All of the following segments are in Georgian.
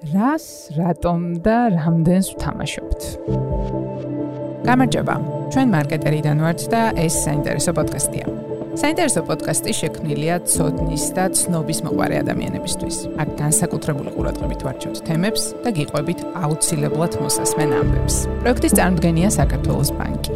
რას, რატომ და რამდენს ვთამაშობთ? გამარჯობა. ჩვენ მარკეტერიდან ვართ და ეს საინტერესო პოდკასტია. საინტერესო პოდკასტი შექმნილია ცოდნის და ცნობის მოყარე ადამიანებისთვის. აქ განსაკუთრებული ყურადღებით ვარჩევთ თემებს და გიყვებით აუცილებლად მოსასმენ ამბებს. პროექტის წარმოდგენია საქართველოს ბანკი.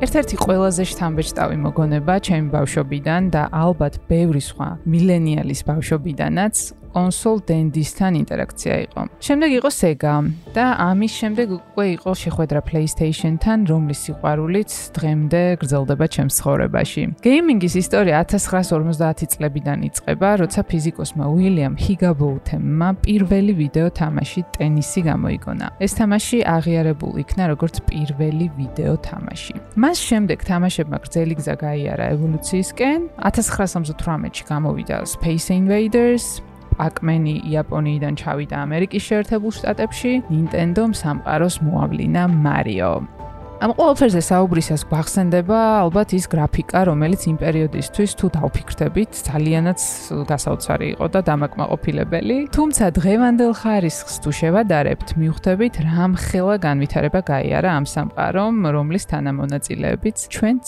ერთ-ერთი ყველაზე შთამბეჭდავი მოგონება ჩემი ბავშვობიდან და ალბათ ბევრი სხვა მილენიალის ბავშვობიდანაც კონსოლ დენდისთან ინტერაქცია იყო. შემდეგ იყო Sega და ამის შემდეგ უკვე იყო შეხვედრა PlayStation-თან, რომლის სიყვარულიც დღემდე გრძელდება ჩემს ცხოვრებაში. გეიმინგის ისტორია 1950 წლებიდან იწყება, როცა ფიზიკოსმა უილიამ ჰიგაბოუთემმა პირველი ვიდეო თამაში ტენისი გამოიგონა. ეს თამაში აღიარებულ იქნა როგორც პირველი ვიდეო თამაში. მას შემდეგ თამაშებმა გრძელი გზა გაიარა ევოლუციისკენ. 1978-ში გამოვიდა Space Invaders, პაკმენი იაპონიიდან ჩავიდა ამერიკის შეერთებულ შტატებში, Nintendo-მ სამყაროს მოავლინა Mario. ამ ყველაფერზე საუბრისას გვახსენდება ალბათ ის გრაფიკა, რომელიც იმ პერიოდისთვის თუ დავფიქრდებით, ძალიანაც გასაოცარი იყო და დამაკმაყოფილებელი. თუმცა დღევანდელ ხარისხს თუ შევადარებთ, მივხვდებით, რა მხელა განვითარება გაიარა ამ სამყარომ, რომლის თანამონაწილეებიც ჩვენც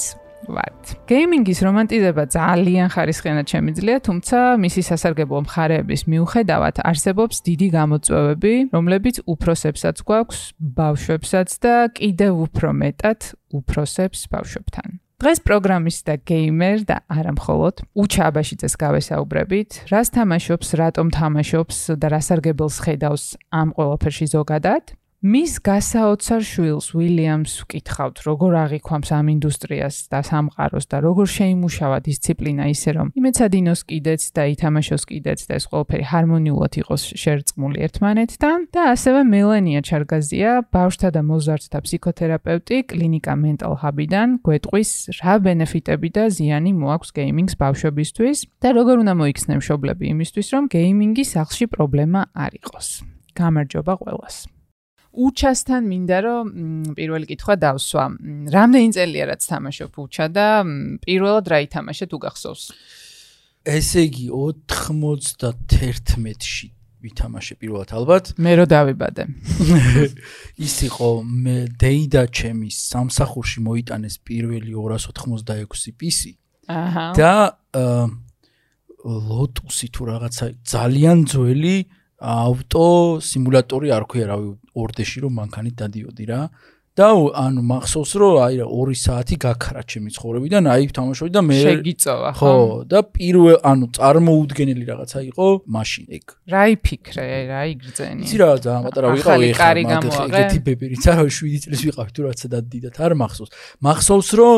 ვართ. გეიმინგის რომანტიზება ძალიან ხარისხიანად შემიძლია, თუმცა მისი სასარგებლო მხარეების მიუხედავად არსებობს დიდი გამოწვევები, რომლებიც უფროსებსაც გვაქვს, ბავშვებსაც და კიდევ უფრო მეტად უფროსებს ბავშვებთან. დღეს პროგრამის და გეიმერ და არა მხოლოდ უჩაბაშიძეს გავესაუბრებით, რას თამაშობს, რატომ თამაშობს და რა სარგებელს ხედავს ამ ყველაფერში ზოგადად. მის გასაოცარ შვილს უილიამს ვკითხავთ, როგორ აღიქვამს ამ ინდუსტრიას და სამყაროს და როგორ შეიმუშავა დისციპლინა ისე რომ იმეცადინოს კიდეც და ითამაშოს კიდეც და ეს ყველაფერი ჰარმონიულად იყოს შერწყმული ერთმანეთთან და ასევე მელანია ჩარგაზია, ბავშვთა და მოზარდთა ფსიქოთერაპევტი კლინიკა Mental Hub-დან გვეტყვის რა ბენეფიტები და ზიანი მოაქვს გეიმინგს ბავშვებისთვის და როგორ უნდა მოიქცნენ მშობლები იმისთვის რომ გეიმინგი სახლში პრობლემა არ იყოს. გამარჯობა ყველას. უჩასთან მინდა რომ პირველი კითხვა დავსვა. რამდენი წელია რაც თამაშობ უჩა და პირველად რა ითამაშე თუ გახსოვს? ესე იგი 91-ში ვითამაშე პირველად ალბათ. მე რო დავიბადე. ის იყო მე დეიდა ჩემის სამსახურში მოიტანეს პირველი 286 PC. აჰა. და ლოტუსი თუ რაღაცა ძალიან ძველი ავტო სიმულატორი არ ქვია რავი ორდეში რომ მანქანით დადიოდი რა. და ანუ მახსოვს რომ აი რა 2 საათი გაქრა ჩემი ცხოვრებიდან აი თამაშობდი და მე შეგიწოვა ხო და პირველ ანუ წარმოუდგენელი რაღაცა იყო მაშინ. ეგ რა იფიქრე რა იგრძენი იცი რა ძალიან პატარა ვიყავი ეხლა ეგეთი ბებერიც არა 7 წლის ვიყავი თუ რაღაცა დადიდათ არ მახსოვს. მახსოვს რომ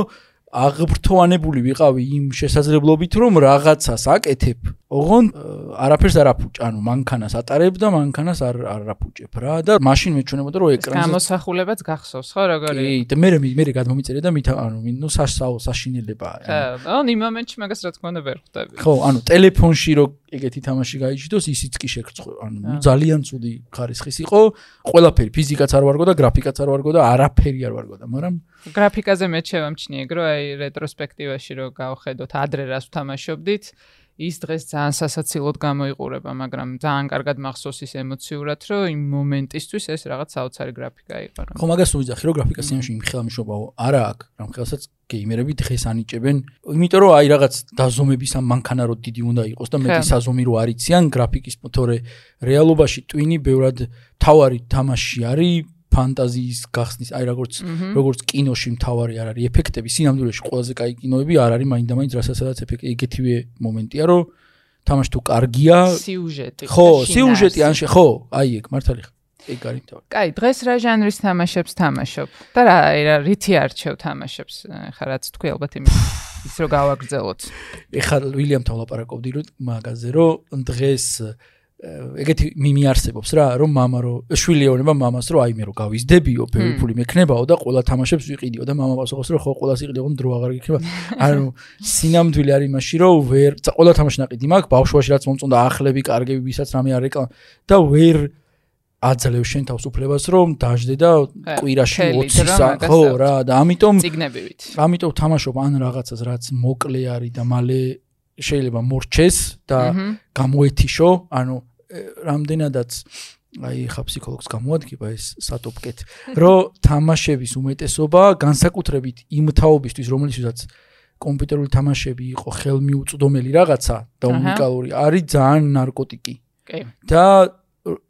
აღბრთოვანებული ვიყავი იმ შესაძლებლობით რომ რაღაცას აკეთებ. ოღონ არაფერს არ აფუჭ ანუ მანქანას ატარებ და მანქანას არ არ აფუჭებ რა და მაშინ მეჩვენებოდა რომ ეკრანზე გამოსახულებაც გახსოვს ხო როგორი? კი და მე მე მე გადმომიწერე და მით ანუ ნუ საშსაო საშინელება ხო ანუ იმ მომენტში მაგას რა თქმა უნდა ვერ ხვდები. ხო ანუ ტელეფონში რო ეგეთი თამაში გაიჩიტოს ისიც კი შეგწყვე ანუ ძალიან ცუდი ხარისხის იყო. ყველაფერი ფიზიკაც არ ვარგო და გრაფიკაც არ ვარგო და არაფერი არ ვარგო და მაგრამ გრაფიკაზე მე შევამჩნიე რომ აი რეტროსპექტივაში რო გავხედოთ ადრე რას ვთამაშობდით ის დღეს ძალიან სასაცილოდ გამოიყურება, მაგრამ ძალიან კარგად მახსოვს ის ემოციურად, რომ იმ მომენტისთვის ეს რაღაც საოცარი გრაფიკა იყო. ხო, მაგას უძახი, რომ გრაფიკას იმაში იმხელა მშობაო, არა აქვს, რამ ხელსაც გეიმერები დღეს ანიჭებენ, იმიტომ რომ აი რაღაც დაზომების ამ მანქანა რო დიდი უნდა იყოს და მეტი საზომი რო არიციან გრაფიკის, თორე რეალობაში ტვინი ბევრად თავარი თამაში არის ფანტაზიის გახსნის, აი როგორც როგორც კინოში მთავარი არ არის ეფექტები, სინამდვილეში ყველაზე კაი კინოები არ არის მაინდა-მაინც რასაც ეფექტი, ეგეთივე მომენტია, რომ თამაში თუ კარგია, სიუჟეტი. ხო, სიუჟეტი ან შე, ხო, აი ეგ მართალი ხარ. ეგ არის მთავარი. კაი, დღეს რა ჟანრის თამაშებს თამაშობ? და რა, აი რა რითი არჩევ თამაშებს? ხა რაც თქვი ალბათ იმის ის რო გავაგრძელოთ. ეხლა ვილიამთან ვლაპარაკობდი რომ მაგაზე რომ დღეს ეგეთი მიმიარსებობს რა, რომ мама რო შვილი ეონება мамას რო აი მე რო გავიზდებიო, ბევრი ფული მექნებაო და ყველა თამაშებს ვიყიდიო და мама პასუხობს რომ ხო ყველას იყიდიო, რომ დრო აღარ გიქნება. ანუ სინამდვილე არის იმაში, რომ ვერ ყველა თამაში ნაყიდი მაქვს, ბავშვობაში რაც მომწონდა ახლები, კარგები, ვისაც რამე არ რეკლამა და ვერ აძლევს შენ თავს უფლებას რომ დაждე და კვირაში 20-სა ხო რა და ამიტომ ციგნებივით. ამიტომ თამაშობ ან რაღაცას რაც მოკლე არის და მალე შეიძლება მორჩეს და გამოეთიშო ანუ რამდენადაც აი ხა ფსიქოლოგს გამოადგება ეს სატოპკეთ, რომ თამაშების უმეტესობა განსაკუთრებით იმ თაობისთვის, რომელიცაც კომპიუტერული თამაშები იყო ხელმიუწვდომელი რაღაცა და უნიკალური, არის ძალიან ნარკოტიკი. კი. და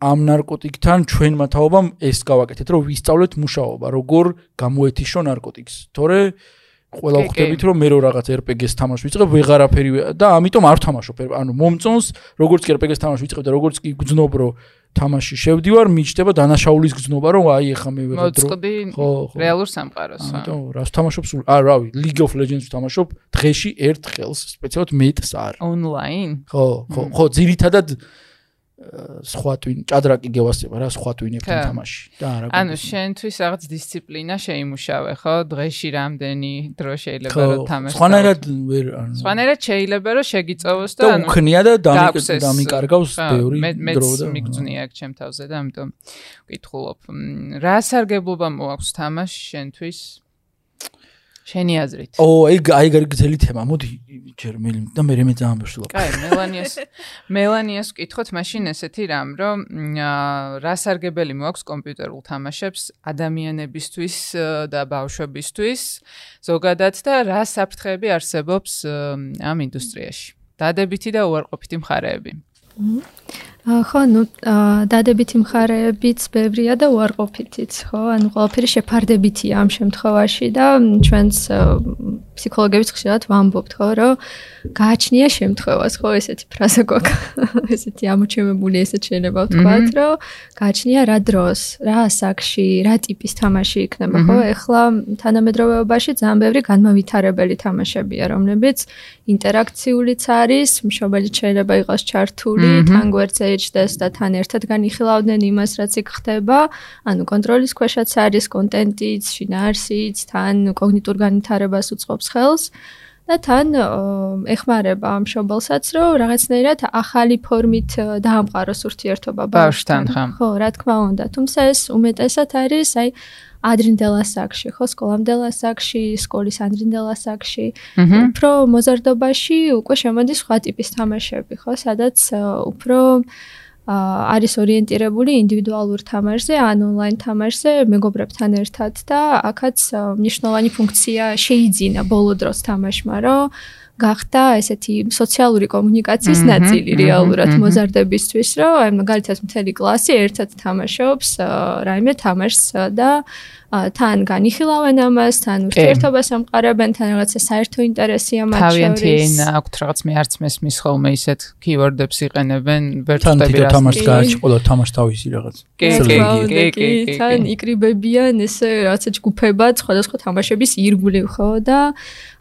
ამ ნარკოტიკთან ჩვენმა თაობამ ეს გავაკეთეთ, რომ ვისწავლეთ მუშაობა, როგორ გამოეთიშო ნარკოტიკს. თორე ყველა ხვდებით რომ მე რო რაღაც RPG-ს თამაშ ვიწყებ, ვეღარაფერი და ამიტომ არ თამაშობ. ანუ მომწონს, როგორც კი RPG-ს თამაშ ვიწყებ და როგორც კი გძნობ რომ თამაში შევდივარ, მიჩნდება დანაშაულის გზნობა, რომ აი ეხა მე ვეღარ დრო. ხო, ხო. რეალურ სამყაროს. ამიტომ რას თამაშობ სულ? აა, რავი, League of Legends თამაშობ დღეში ერთ ხელს, სპეციალურად მეტს არ. Online? ხო, ხო, ხო, ძირითადად სხვა twin ჭადრაკი გევასება რა სხვა twin-ებთან თამაში. და არა ანუ შენთვის რაღაც დისციპლინა შეიმუშავე ხო? დღეში რამდენი დრო შეიძლება რომ თამაში სხვანაირად ვერ ანუ სხვანაირად შეიძლება რომ შეგიწოვოს და ანუ უქნია და დამიკარგავს ბევრი დრო და მიგწნია აქ ჩემ თავზე და ამიტომ ვკითხულობ. რა სარგებლობა მოაქვს თამაში შენთვის შენი აზრით. ო, აი აი გრძელი თემა. მოდი ჯერ მე და მე მე ძალიან ბევრს კაი, მელანიას მელანიას ვკითხოთ მაშინ ესეთი რამ, რომ რა სარგებელი მოაქვს კომპიუტერულ თამაშებს ადამიანებისთვის და ბავშვებისთვის ზოგადად და რა საფრთხეები არსებობს ამ ინდუსტრიაში. დადებითი და უარყოფითი მხარეები. ხო, ну, დადებითი მხარეებიც ბევრია და უარყოფითიც, ხო? ანუ ყველაფერი შეფარდებითია ამ შემთხვევაში და ჩვენს ფსიქოლოგებიც ხშირად ვამბობთ, ხო, რომ გააჩნია შემთხვევას, ხო, ესეთი ფრაზა გვაქვს. ესეთი ამოჩემებული ესეც შეიძლება ვთქვათ, რომ გააჩნია რა დროს, რა ასაკში, რა ტიპის თამაში იქნება, ხო? ეხლა თანამედროვეობაში ძალიან ბევრი განმავითარებელი თამაშებია, რომლებიც ინტერაქციულიც არის, მშობელი შეიძლება იყოს ჩართული, თან გვერდზე ეჭდეს და თან ერთად განიხილავდნენ იმას, რაც იქ ხდება. ანუ კონტროლის ქვეშაც არის კონტენტიც, შინაარსიც, თან კოგნიტურ განვითარებას უწყობს ხელს. და თან ეხმარება ამ შობელსაც, რომ რაღაცნაირად ახალი ფორმით დაამყაროს ურთიერთობა ბავშვთან, ხო, რა თქმა უნდა, თუმცა ეს უმეტესად არის, აი ადრინდელ ასაკში, ხო, სკოლამდელ ასაკში, სკოლის ადრინდელ ასაკში. უფრო მოზარდობაში უკვე შემოდის სხვა ტიპის თამაშები, ხო, სადაც უფრო არის ორიენტირებული ინდივიდუალურ თამაშზე, ან ონლაინ თამაშზე, მეგობრებთან ერთად და აქაც მნიშვნელოვანი ფუნქცია შეიძინა ბოლო დროს თამაშმა, რომ გახდა ესეთი სოციალური კომუნიკაციის ნაწილი რეალურად მოზარდებისთვის, რომ აი მაგალითად მთელი კლასი ერთად თამაშობს რაიმე თამაშს და თან განიხილავენ ამას, თან ურთიერთობას ამყარებენ, თან რაღაცა საერთო ინტერესია მათ შორის. თავიანთი ენა აქვთ რაღაც მე არც მესმის ხოლმე ისეთ კიword-ებს იყენებენ, ვერ თვდები რა. თან თამაშს გააჩი ყველა თამაშ თავისი რაღაც. კი, კი, კი, კი. თან იკრიბებიან ესე რაღაცა ჯგუფებად, სხვადასხვა თამაშების ირგვლივ ხო და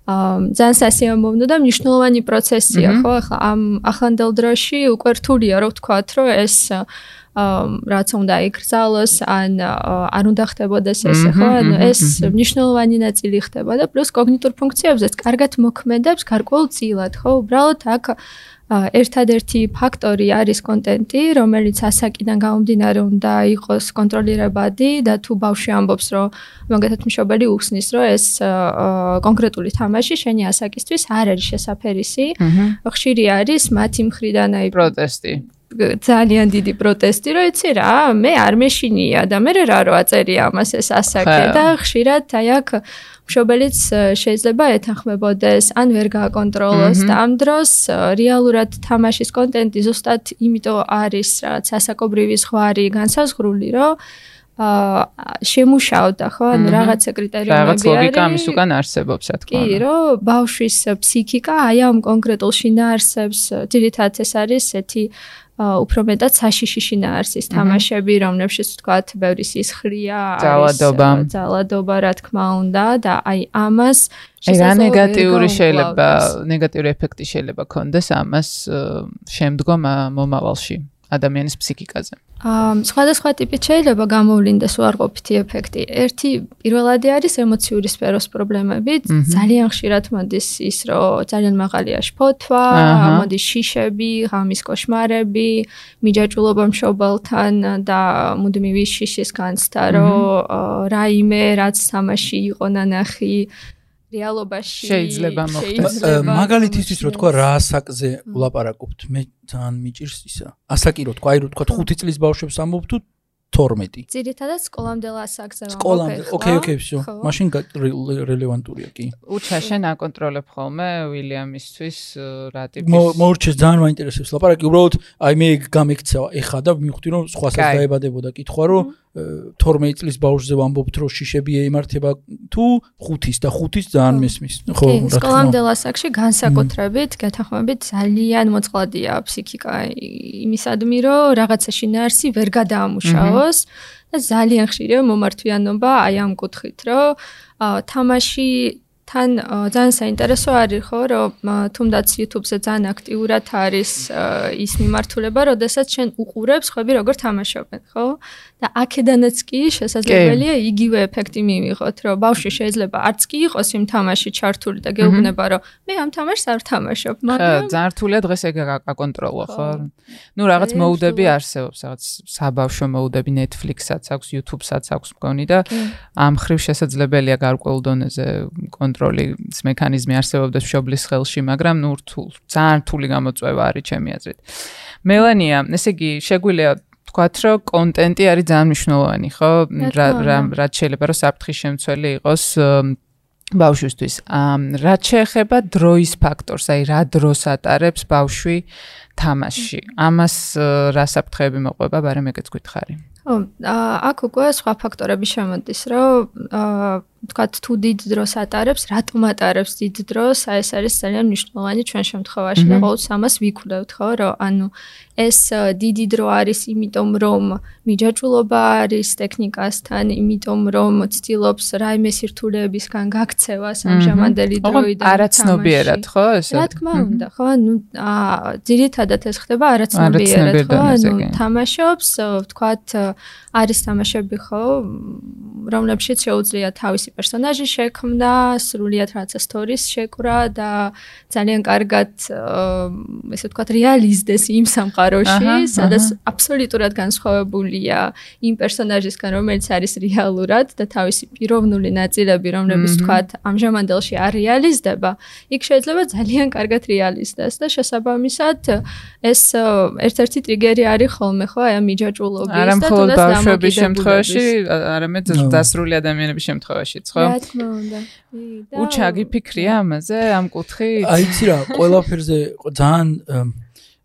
ძალიან სასიამოვნო და მნიშვნელოვანი პროცესია, ხო? ახლა ამ ახლანდელ დროში უკვე რთულია, რო ვთქვათ, რომ ეს რაც უნდა იკრძალოს, ან არ უნდა ხდებოდეს ესე, ხო? ანუ ეს მნიშვნელოვანი ნაწილი ხდება და პლუს კოგნიტურ ფუნქციებზეც კარგად მოქმედებს გარკვეულწილად, ხო? უბრალოდ აქ ერთადერთი ფაქტორი არის კონტენტი, რომელიც ასაკიდან გამომდინარე უნდა იყოს კონტროლირებადი და თუ ბავშვი ამბობს, რომ მაგათაც მშობელი უხსნის, რომ ეს კონკრეტული თამაში შენი ასაკისთვის არ არის შესაძფერისი, ხშირი არის მათი მხრიდან აი პროტესტი. ძალიან დიდი პროტესტი, რომ იცი რა, მე არ მეშინია და მე რა რო აწერია ამას ეს ასაკე და ხშირად აი აქ მშობელიც შეიძლება ეთანხმებოდეს, ან ვერ გააკონტროლოს და ამ დროს რეალურად თამაშის კონტენტი ზუსტად იმიტომ არის რაც ასაკობრივი ზღვარი განსაზღვრული, რომ აა შემუშავდა ხო? ანუ რაღაცა კრიტერიუმები არის. რაღაც ლოგიკა ამის უკან არსებობს რა თქმა უნდა. კი რომ ბავშვის ფსიქიკა აი ამ კონკრეტულ შინაარსებს ძირითადად ეს არის ესეთი უფრო მეტად საშიში შინაარსის თამაშები, რომლებშიც ვთქვათ, ბევრი სისხლია, ძალადობა, ძალადობა, რა თქმა უნდა და აი ამას რა ნეგატიური შეიძლება, ნეგატიური ეფექტი შეიძლება ქონდეს ამას შემდგომ მომავალში ადამიანის ფსიქიკაზე. აა სხვადასხვა ტიპით შეიძლება გამოვლინდეს უარყოფითი ეფექტი. ერთი პირველადი არის ემოციური სფეროს პრობლემები. ძალიან ხშირად მოდის ის, რომ ძალიან მაღალია შფოთვა, მოდის შიშები, ღამის კოშმარები, მიჯაჭულობა მშობელთან და მუდმივი შიშის განცდა, რომ რაიმე რაც თამაში იყო ნანახი რეალობაში შეიძლება მოხდეს. მაგალითისთვის რო თქვა რა ასაკზე ვლაპარაკობთ, მე ძალიან მიჭირს ისა. ასაკი რო თქვა, აი რო თქვა 5 წლის ბავშვებს ამბობ თუ 12. ძირითადად სკოლამდელ ასაკზე ვამბობ. სკოლამდე. ოკეი, ოკეი, всё. მაშინ რელევანტურია კი. უჩა შენ აკონტროლებ ხოლმე ვილიამისთვის რა ტიპის მორჩეს ძალიან მაინტერესებს ლაპარაკი. უბრალოდ აი მე გამიქცა ეხა და მივხვდი რომ სხვასაც დაებადებოდა კითხვა რომ 12 წლის ბავშვზე ვამბობთ რომ შიშები ეიმართება თუ 5-ის და 5-ის ძალიან მესმის. ხო, რა თქმა უნდა. სკოლამდელ ასაკში განსაკუთრებით გეთანხმებით ძალიან მოწყლადია ფსიქიკა იმისადმი რომ რაღაცაში ნარსი ვერ გადაამუშავოს და ძალიან ხშირია მომართვიანობა აი ამ კუთხით რომ თამაში თან ძალიან საინტერესო არის ხო რომ თუნდაც YouTube-ზე ძალიან აქტიურად არის ის მიმართულება, როდესაც შენ უყურებს ხვები როგორ თამაშობენ, ხო? და აქედანაც კი შესაძლებელია იგივე ეფექტი მივიღოთ, რომ ბავშვი შეიძლება არც კი იყოს იმ თამაში ჩართული და გეუბნება, რომ მე ამ თამაშს არ თამაშობ, მაგრამ ძართულია დღეს ეგ აკონტროლო, ხო? ნუ რაღაც მოუდები არსებობს, რაღაც საბავშვო მოუდები Netflix-აც აქვს, YouTube-საც აქვს მგონი და ამ ხრივ შესაძლებელია გარკვეულ დონეზე კონტროლის მექანიზმი არსებობდეს მშობლის ხელში, მაგრამ ნუ რთულ, ძალიან რთული გამოწვევა არის ჩემი აზრით. მელანია, ესე იგი, შეგვიძლია ვთქვათ, რომ კონტენტი არის ძალიან მნიშვნელოვანი, ხო? რა რა რა შეიძლება რომ საფრთხის შემცველი იყოს ბავშვისთვის. ამ რა შეეხება დროის ფაქტორს, აი რა დროს ატარებს ბავშვი თამაში. ამას რა საფრთხეები მოყვება, ბარემ ეგეც გითხარი. ხო, აქ უკვე სხვა ფაქტორები შემოდის, რომ აა ვთქვათ, თუ დიდ დროს ატარებს, რატომ ატარებს დიდ დროს? აი ეს არის ძალიან მნიშვნელოვანი ჩვენ შემთხვევაში და ყოველთვის ამას ვიქვლევთ, ხო, რომ ანუ ეს დიდი დრო არის იმიტომ, რომ მიჯაჭულობა არის ტექნიკასთან, იმიტომ, რომ ცდილობს რაიმე სირთულეებისგან გაქცევას ამჟამადელი დროიდან. არაცნობიერად, ხო, ესე? რა თქმა უნდა, ხო, ანუ ძირითადად ეს ხდება არაცნობიერად, ხო, ანუ თამაშობს, ვთქვათ, არის თამაშები, ხო, რომლებშიც შეუძლია თავისი პერსონაჟი შექმნა, სრულიად რაღაცა სტორის შეკრა და ძალიან კარგად ესე ვთქვათ რეალიზდეს იმ სამყაროში, სადაც აბსოლუტურად განსხვავებულია იმ პერსონაჟისგან, რომელიც არის რეალურად და თავისი პიროვნული ნაწილები, რომლებიც ვთქვათ ამჟამადელში არ რეალიზდება, იქ შეიძლება ძალიან კარგად რეალიზდეს და შესაბამისად ეს ერთ-ერთი ტრიგერი არის ხოლმე ხო აი ამ მიჯაჭულობის და თუნდაც ბავშვების შემთხვევაში, არამედ დასრული ადამიანების ხო? რა თქმა უნდა. უჩა გიფიქრია ამაზე, ამ კუთხი? აი, იცი რა, ყველაფერზე ძალიან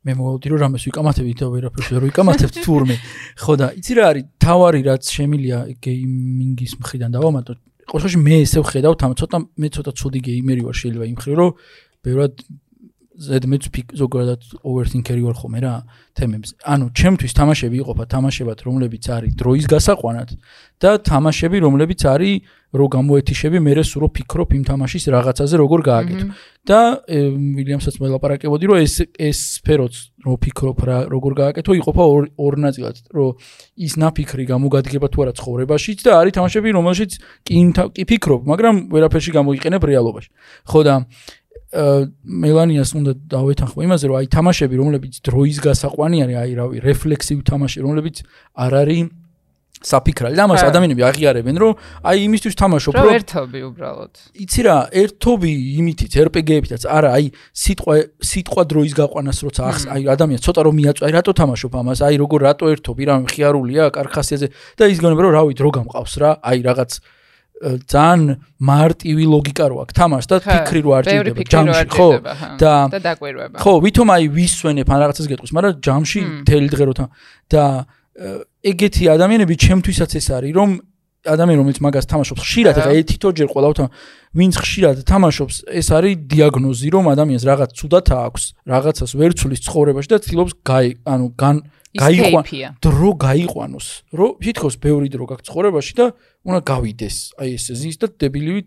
მე მოვდი რომ რამეს ვიკამათები და ვერაფერს ვერ ვიკამათებ თურმე. ხო და იცი რა არის, თავარი რაც შემილია გეიმინგის მხრიდან დავამატო. ყოველში მე ესე ვხედავ თან ცოტა მე ცოტა ცუდი გეიმერი ვარ შეიძლება იმ ხრი რომ ბევრად ზედმეც ზოგადად overthinker-ი ვარ ხოლმე რა თემებს. ანუ ჩემთვის თამაშები იყოფა თამაშებად, რომლებიც არის დროის გასაყვანად და თამაშები, რომლებიც არის რო გამოეთიშები, მე რე სულ ფიქრობ იმ თამაშის რაღაცაზე როგორ გააკეთო. და ვილიამსაც მელაპარაკებოდი, რომ ეს ეს სფეროც რო ფიქრობ რა როგორ გააკეთო, იყოფა ორ ორ ნაწილად, რომ ის ნაფიქრი გამოგადგება თუ არა ცხოვრებაშიც და არის თამაშები, რომელშიც კი კი ფიქრობ, მაგრამ ვერაფერში გამოიყენებ რეალობაში. ხო და მელანიას უნდა დავეთანხმო იმაზე, რომ აი თამაშები, რომლებიც დროის გასაყვანი არის, აი რავი, რეფლექსივი თამაში, რომლებიც არ არის საფიქრალი და ამას ადამიანები აღიარებენ, რომ აი იმისთვის თამაშობ, რომ ერთობი უბრალოდ. იცი რა, ერთობი იმითიც RPG-ებითაც, არა, აი სიტყვა სიტყვა დროის გაყვანას როცა აი ადამიანს ცოტა რომ მიაწვა, აი რატო თამაშობ ამას, აი როგორ რატო ერთობი, რა მხიარულია, კარხასიაზე და ის გონება რომ რავი, დრო გამყავს რა, აი რაღაც ძალიან მარტივი ლოგიკა რო აქვს. თამაშს და ფიქრი რო არ ჭირდება ჯამში ხო და და დაკვირვება. ხო ვითომ აი ვისვენებ ან რაღაცას გეტყვის მაგრამ ჯამში თელი დღე რო და ეგეთი ადამიანები ჩემთვისაც ეს არის რომ ადამიანი რომელიც მაგას თამაშობს ხშირად ეხა თითოჯერ ყოველთვის ვინც ხშირად თამაშობს ეს არის დიაგნოზი რომ ადამიანს რაღაც ცუდად აქვს რაღაცას ვერ ცulis ცხოვრებაში და ცდილობს გაი ანუ გან გაიყვან დრო გაიყვანოს. რომ თითქოს ბევრი დრო გაქვს ცხოვრებაში და უნდა გავიდეს აი ეს ზის და დებილივი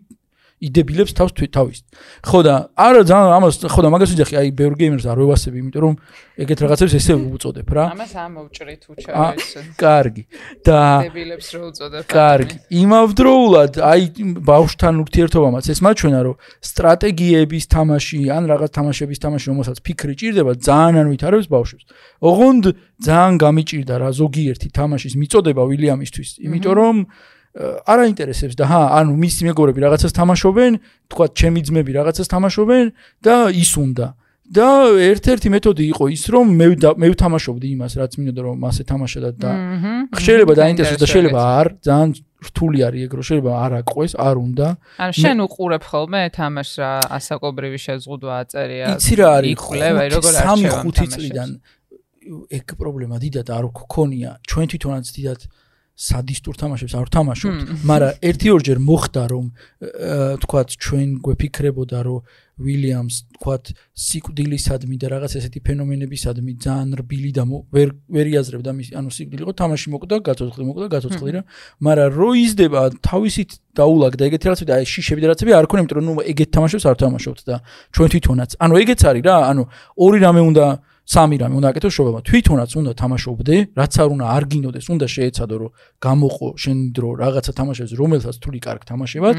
იდებილებს თავს თავის. ხო და არა ძალიან ამას ხო და მაგას ვიძახი აი ბევრ გეიმერს არ ვევასები, იმიტომ რომ ეგეთ რაღაცებს ესე უწოდებ რა. ამას ამოვჭრით უჩაეს. კარგი. და დებილებს რო უწოდებ. კარგი. იმავდროულად აი ბავშვთან ურთიერთობამაც ეს მაჩვენა რომ სტრატეგიების თამაში ან რაღაც თამაშების თამაში რომელსაც ფიქრი ჭირდება ძალიან არ ვითარებს ბავშვებს. ოღონდ ძალიან გამიჭირდა რა ზოგიერთი თამაშის მიწოდება ვილიამისთვის, იმიტომ რომ არ აინტერესებს და ჰა, ანუ მისი მეგობრები რაღაცას თამაშობენ, თქვა ჩემი ძმები რაღაცას თამაშობენ და ის უნდა. და ერთ-ერთი მეთოდი იყო ის, რომ მე მე ვთამაშობდი იმას, რაც მინდოდა რომ მასე თამაშა და შეიძლება დაინტერესოს და შეიძლება არ, ძალიან რთული არის ეგ რომ შეიძლება არ აყვეს, არ უნდა. ანუ შენ უყურებ ხოლმე თამაშს რა ასაკობრივი შეზღუდვა აწერია. იცი რა არის? იკვლევ როგორ არის 3-5 წლიდან ეგ პრობლემა დიდად არ გქონია. ჩვენ თვითონაც დიდად სადისტურ თამაშებს არ თამაშობთ, მაგრამ ერთი-ორჯერ მოხდა რომ თქვათ ჩვენ გვეფიქრებოდა რომ ვილიამს თქვათ სიკვდილისადმი და რაღაც ესეთი ფენომენებისადმი ძალიან რბილი და ვერ ვერ იაზრებდა მის ანუ სიკვდილი იყო თამაში მოკვდა, გაწოცხლი მოკვდა, გაწოცხლი რა, მაგრამ რო იზდება თავისით დაულაგდა ეგეთი რაღაცები და აი შიშები და რაღაცები არ ქონია, იმიტომ რომ ნუ ეგეთ თამაშებს არ თამაშობთ და ჩვენ თვითონაც. ანუ ეგეც არის რა, ანუ ორი რამე უნდა სამი რამე უნდა აკეთო შობება. თვითონაც უნდა თამაშობდე, რაც არ უნდა არ გინოდეს, უნდა შეეცადო რომ გამოყო შენ დრო რაღაცა თამაშებს, რომელსაც თული კარგ თამაშებად.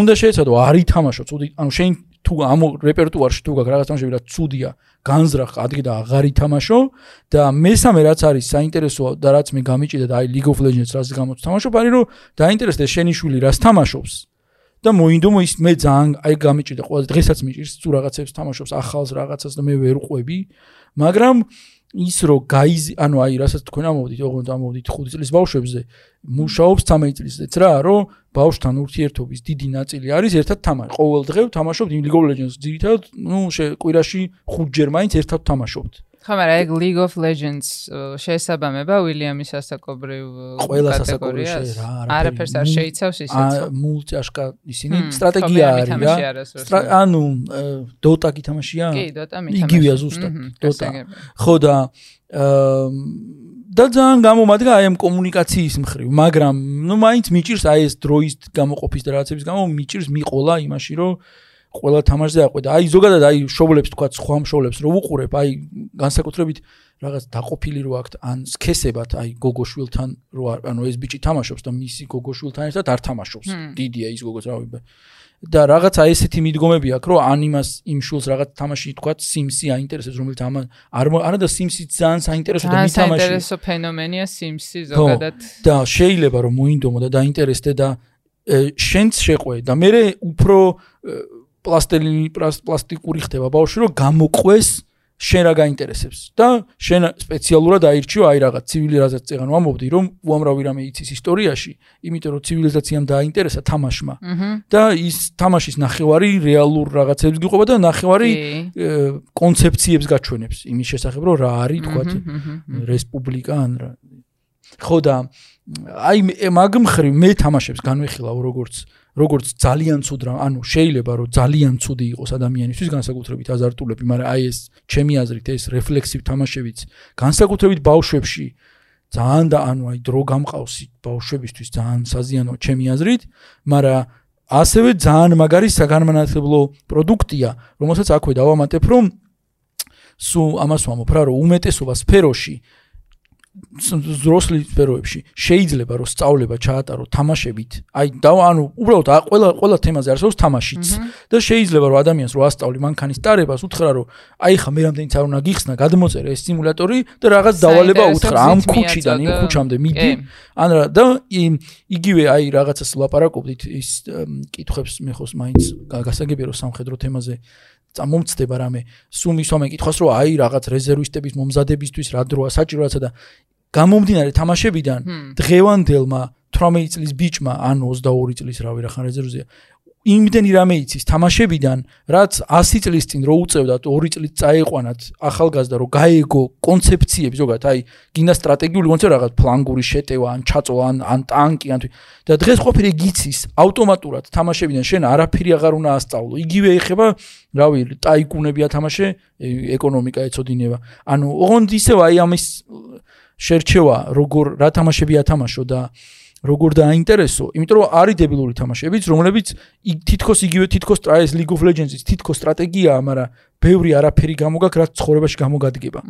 უნდა შეეცადო არ ითამაშო, ცუდი, ანუ შენ თუ ამ რეპერტუარში თუ გაქვს რაღაც თამაშები და ცუდია, განზრახ ადგე და აღარ ითამაშო და მესამე რაც არის საინტერესო და რაც მე გამიჭიდა და აი League of Legends რაც გამოც თამაშობ, არის რომ დაინტერესდა შენი შვილი რას თამაშობს. და მოინდო ის მე ძალიან აი გამიჭიდა ყველა დღესაც მიჭირს თუ რაღაცებს თამაშობს ახალს რაღაცას და მე ვერ ყვები მაგრამ ის რო გაიზ ანუ აი რასაც თქვენ ამოვდით ოღონდ ამოვდით 5 წლის ბავშვებზე მუშაობს 13 წლისეც რა რომ ბავშვთან ურთიერთობის დიდი ნაწილი არის ერთად თამაში. ყოველ დღე თამაშობთ იმ League of Legends ძირითადად ნუ კვირაში 5 ჯერ მაინც ერთად თამაშობთ ხო, მაგრამ ეგ League of Legends შეესაბამება William-ის ასაკობრივ კატეგორიას. არაფერს არ შეიცავს ისეც. მულტიაშკა ისინი სტრატეგია არის რა. ანუ Dota გითამაშია? კი, Dota მითამაშია. იგივეა ზუსტად. Dota. ხო და და ძალიან გამომადგა აი ამ კომუნიკაციის მხრივ, მაგრამ ნუ მაინც მიჭირს აი ეს დროის გამოყოფის და რაღაცების გამო მიჭირს მიყოლა იმაში, რომ ყველა თამაშზე აყვედა. აი ზოგადად აი შოულებს თქვა სხვა შოულებს რო უყურებ, აი განსაკუთრებით რაღაც დაყოფილი რო აქვთ ან სქესებად, აი გოგოშვილთან რო ანუ ეს ბიჭი თამაშობს და მისი გოგოშვილთან ერთად არ თამაშობს. დიდია ის გოგოს რავი. და რაღაცა ესეთი მიდგომები აქვს, რომ ან იმას იმ შულს რაღაც თამაში თქვა Sims-ი აინტერესებს, რომელიც ამ არ არა და Sims-ი ძალიან საინტერესო და მითამაში. საინტერესო ფენომენია Sims-ი ზოგადად. და შეიძლება რომ მოინდომო და დაინტერესდე და შენც შეყვე და მე უფრო პლასტელინი პლასტიკური ხდება ბავშვი რომ გამოყვეს შენ რა გაინტერესებს. და შენ სპეციალურად აირჩიო აი რაღაც ცივილიზაციაზე წეგანო ამობდი რომ უამრავი რამე იცის ისტორიაში იმიტომ რომ ცივილიზაციამ დააინტერესა თამაშმა. და ის თამაშის ნახევარი რეალურ რაღაცებს გიყვება და ნახევარი კონცეფციებს გაჩვენებს. იმის შესახებ რომ რა არის თქვათ რესპუბლიკა ან რა. ხო და აი მაგ მხრივ მე თამაშებს განვიხილავ როგორც როგორც ძალიან ცუდ რა, ანუ შეიძლება რომ ძალიან ცუდი იყოს ადამიანისთვის განსაკუთრებით აზარტულები, მაგრამ აი ეს ჩემი აზრით ეს რეფლექსივ თამაშებიც განსაკუთრებით ბავშვებში ძალიან და ანუ აი დრო გამყავს ბავშვებისთვის ძალიან საზიანო ჩემი აზრით, მაგრამ ასევე ძალიან მაგარი საგანმანათლებლო პროდუქტია, რომელსაც აქვე დავამატებ, რომ სუ ამას ვამბობ რა, რომ უმეტესობა სფეროში ძროსლი სფეროებში შეიძლება რომ სწავლება ჩაატარო თამაშებით. აი და ანუ უბრალოდ ყველა ყველა თემაზე არსებობს თამაშიც და შეიძლება რომ ადამიანს რო ასწავლი მანქანის ტარებას უთხრა რომ აი ხა მე რამდენიც არ უნდა გიხსნა გადმოწერე ეს სიმულატორი და რაღაც დავალება უთხრა ამ ქუჩიდან იმ ქუჩამდე მიდი. ან რა და იგივე აი რაღაცას ლაპარაკობდით ის კითხებს მე ხოს მაინც გასაგებია რომ სამხედრო თემაზე წამომწდება რამე. სუმის ვამე კითხავს რომ აი რაღაც რეზერვისტების მომზადებისთვის რა დროა საჭიროა და გამომდინარე თამაშებიდან დღევანდელმა 18 წლის ბიჭმა ან 22 წლის რავი რა ხან რეზერვზია იმდენი რამე იცის თამაშებიდან რაც 100 წლის წინ რო უწევდა 2 წლის წაეყვანათ ახალგაზრდა რო გაეგო კონცეფციები ზოგადად აი გინდა სტრატეგიული კონცეფცია რაღაც ფლანგური შეტევა ან ჩაწოლა ან ან ტანკი ან და დღეს ყოფილი გიცის ავტომატურად თამაშებიდან შენ არაფერი აღარ უნდა ასწავლო. იგივე ეხება რავი ტაიკუნები ათამაშე ეკონომიკა ეცოდინება. ანუ ოღონდ ისევ აი ამის შერჩევა როგორ რა თამაშები ათამაშო და როგორ დააინტერესო იმიტომ რომ არის დებილური თამაშებიც რომლებიც თითქოს იგივე თითქოს ტრაის League of Legends-ის თითქოს სტრატეგიაა მაგრამ ბევრი არაფერი გამოგაქვს რაც ცხოვრებაში გამოგადგება.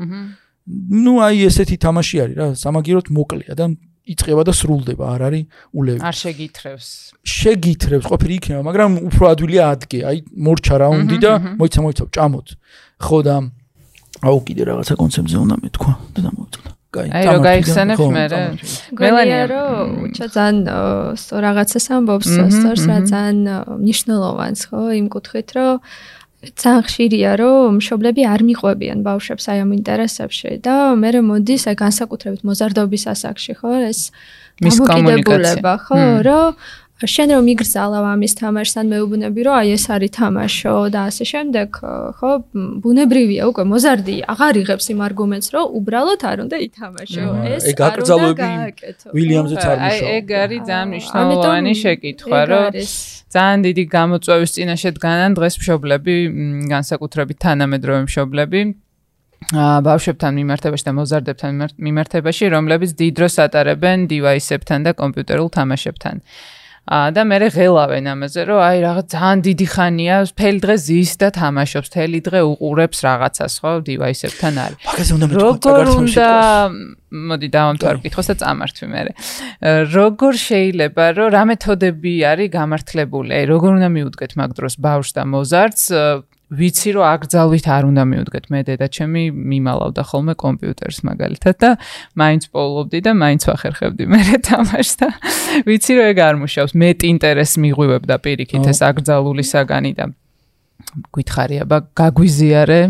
ну აი ესეთი თამაში არის რა. სამაგიეროდ მოკლეა და იწება და სრულდება. არ არის ულევი. არ შეგითრევს. შეგითრევს ყოფილი იქნება მაგრამ უფრო ადვილია ადგე. აი მორჩა რაუნდი და მოიცა მოიცა ჭამოთ. ხო და აუ კიდე რაღაცა კონცეფცია უნდა მეთქვა და დამოვიწყდა კაი აი რო გაიხსენებ მე მელანია. რომ უჩა ძალიან სწორ რაღაცას ამბობს სწორს რა ძალიან მნიშვნელოვანს ხო იმ კუთხით რომ ძალიან ხშირია რომ მშობლები არ მიყვებიან ბავშვებს აი ამ ინტერესებში და მე რომ მოდის აი განსაკუთრებით მოზარდობის ასაკში ხო ეს მის კომუნიკაცია. ხო რომ შენ რომ იგრძალავ ამის თამაშს ან მეუბნები რომ აი ეს არის თამაშო და ასე შემდეგ ხო? ბუნებრივია უკვე მოზარდი აღარ იღებს იმ არგუმენტს რომ უბრალოდ არ უნდა ითამაშო. ეს ეგ აკრძალვები ვილიამზეც არ მუშაობს აი ეგ არის ძალიან მნიშვნელოვანი შეკითხვა რომ ძალიან დიდი გამოწვევის წინაშე დგანან დღეს მშობლები განსაკუთრებით თანამედროვე მშობლები ა ბავშვებთან მიმართებაში და მოზარდებთან მიმართებაში რომლებიც დიდ დროს ატარებენ დივაისებთან და კომპიუტერულ თამაშებთან. და მე ღელავენ ამაზე რომ აი რაღაც ძალიან დიდი ხანია მთელი დღე ზის და თამაშობს მთელი დღე უყურებს რაღაცას ხო დივაისებთან არის მაგაზე უნდა როგორ უნდა მოდი დავამთავრ კითხოს და წამართვი მე როგორ შეიძლება რომ რა მეთოდები არის გამართლებული? აი როგორ უნდა მიუდგეთ მაგ დროს ბავშვს და მოზარდს ვიცი რომ აკრძალვით არ უნდა მიუდგეთ მე დედა ჩემი მიმალავდა ხოლმე კომპიუტერს მაგალითად და მაინც პოულობდი და მაინც ვახერხებდი მე თამაშს და ვიცი რომ ეგ არ მუშაობს. მე ინტერესს მიღვივებდა პირიქით ეს აკრძალული საგანი და გითხარია გაგვიზიარე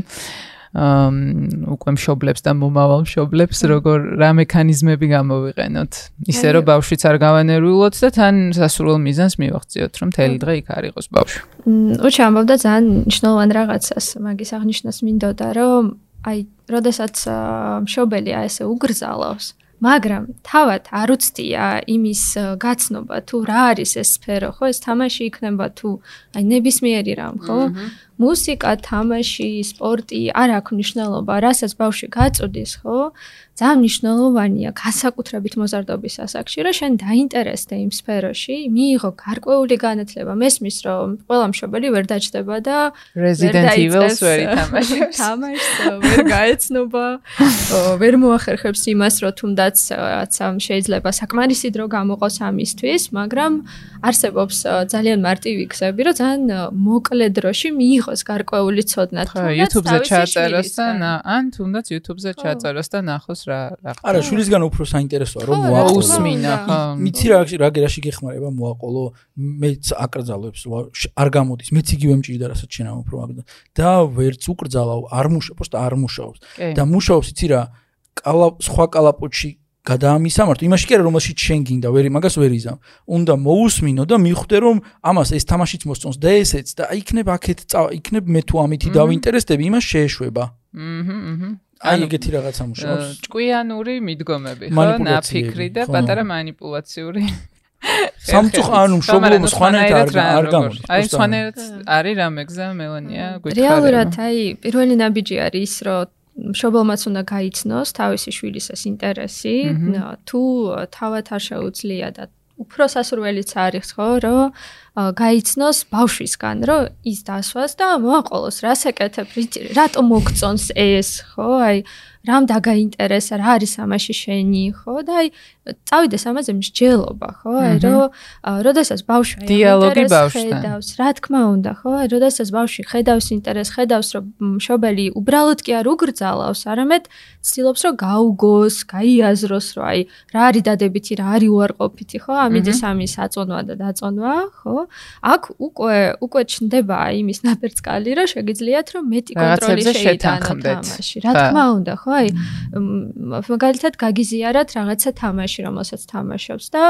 უკვე მშობლებს და მომავალ მშობლებს როგორ რა მექანიზმები გამოვიყენოთ? ისე რომ ბავშვიც არ გავანერულოთ და თან სასურველ მიზანს მივახციოთ რომ თელი დღე იქ არ იყოს ბავშვი. უჩა ამბობდა ძალიან მნიშვნელოვან რაღაცას მაგის აღნიშნას მინდოდა რომ აი როდესაც მშობელი აი ესე უგრძალავს მაგრამ თავად არ უცდია იმის გაცნობა თუ რა არის ეს სფერო ხო ეს თამაში იქნება თუ აი ნებისმიერი რამ ხო მუსიკა, თამაში, სპორტი არ აქვს მნიშვნელობა, რასაც ბავშვი გაწოდის, ხო? ძალიან მნიშვნელოვანია განსაკუთრებით მოზარდობის ასაკში, რომ შენ დაინტერესდე იმ სფეროში, მიიღო გარკვეული განათლება. მესმის, რომ ყველა მშობელი ვერ დაჭდება და Resident Evil-ს ვერ ითამაშებს. თამაშს ვერ გაეცნობა, ვერ მოახერხებს იმას, რომ თუნდაც რაცა შეიძლება საკმარისი დრო გამოყოს ამისთვის, მაგრამ არსებობს ძალიან მარტივი გზები, რომ ძალიან მოკლე დროში მიიღო იყოს გარკვეული ცოდნა. თუ YouTube-ზე ჩაწეროს და ან თუნდაც YouTube-ზე ჩაწეროს და ნახოს რა რა არა შვილისგან უფრო საინტერესოა რომ მოაუსმინა ხო. მიცი რა რა გერაში გეხმარება მოაყოლო. მეც აკრძალებს არ გამოდის. მეც იგივე მჭირდა რასაც შენ ამ უფრო მაგდა და ვერც უკრძალავ არ მუშაობს და არ მუშაობს. და მუშაობს იცი რა კალა სხვა კალაპოტში გადაამისამართო. იმაში კი არა რომელშიც შენ გინდა ვერ მაგას ვერ იზამ. უნდა მოусმინო და მიხვდე რომ ამას ეს თამაშიც მოსწონს და ესეც და იქნებ აქეთ იქნებ მე თუ ამითი დავინტერესდები იმას შეეშვება. აჰა აი ეგეთი რაღაცა მუშაობს. ჭკვიანური მიდგომები ხო ნაფიქრი და პატარა манипуляციური სამწუხ ანუ მშობლობა სხვანაირად არ გამოდის. აი სხვანაირად არის რამე გზა მელანია გვითხარი. რეალურად აი პირველი ნაბიჯი არის ის რომ მშობელმაც უნდა გაიცნოს თავისი შვილის ეს ინტერესი, თუ თავად არ შეუძლია და უფრო სასურველიც არის ხო, რომ გაიცნოს ბავშვისგან, რომ ის დასვას და მოაყოლოს. რას ეკეთებ, რატომ მოგწონს ეს, ხო? აი რამ დაგაინტერესა, რა არის ამაში შენი, ხო? და აი წავიდეს ამაზე მსჯელობა, ხო? აი რომ როდესაც ბავშვი დიალოგი ბავშვთან ხედავს, რა თქმა უნდა, ხო? აი როდესაც ბავშვი ხედავს ინტერესს, ხედავს რომ მშობელი უბრალოდ კი არ უგრძალავს, არამედ ცდილობს რომ გაუგოს, გაიაზროს, რომ აი რა არის დადებითი, რა არის უარყოფითი, ხო? ამიდის ამის აწონვა და დაწონვა, ხო? აქ უკვე უკვე ჩნდება იმის ნაბერწკალი, რომ შეგიძლიათ რომ მეტი კონტროლი შეიტანოთ თამაში. რა თქმა უნდა, ხო? აი მაგალითად გაგიზიარათ რაღაცა თამაში, რომელსაც თამაშობს და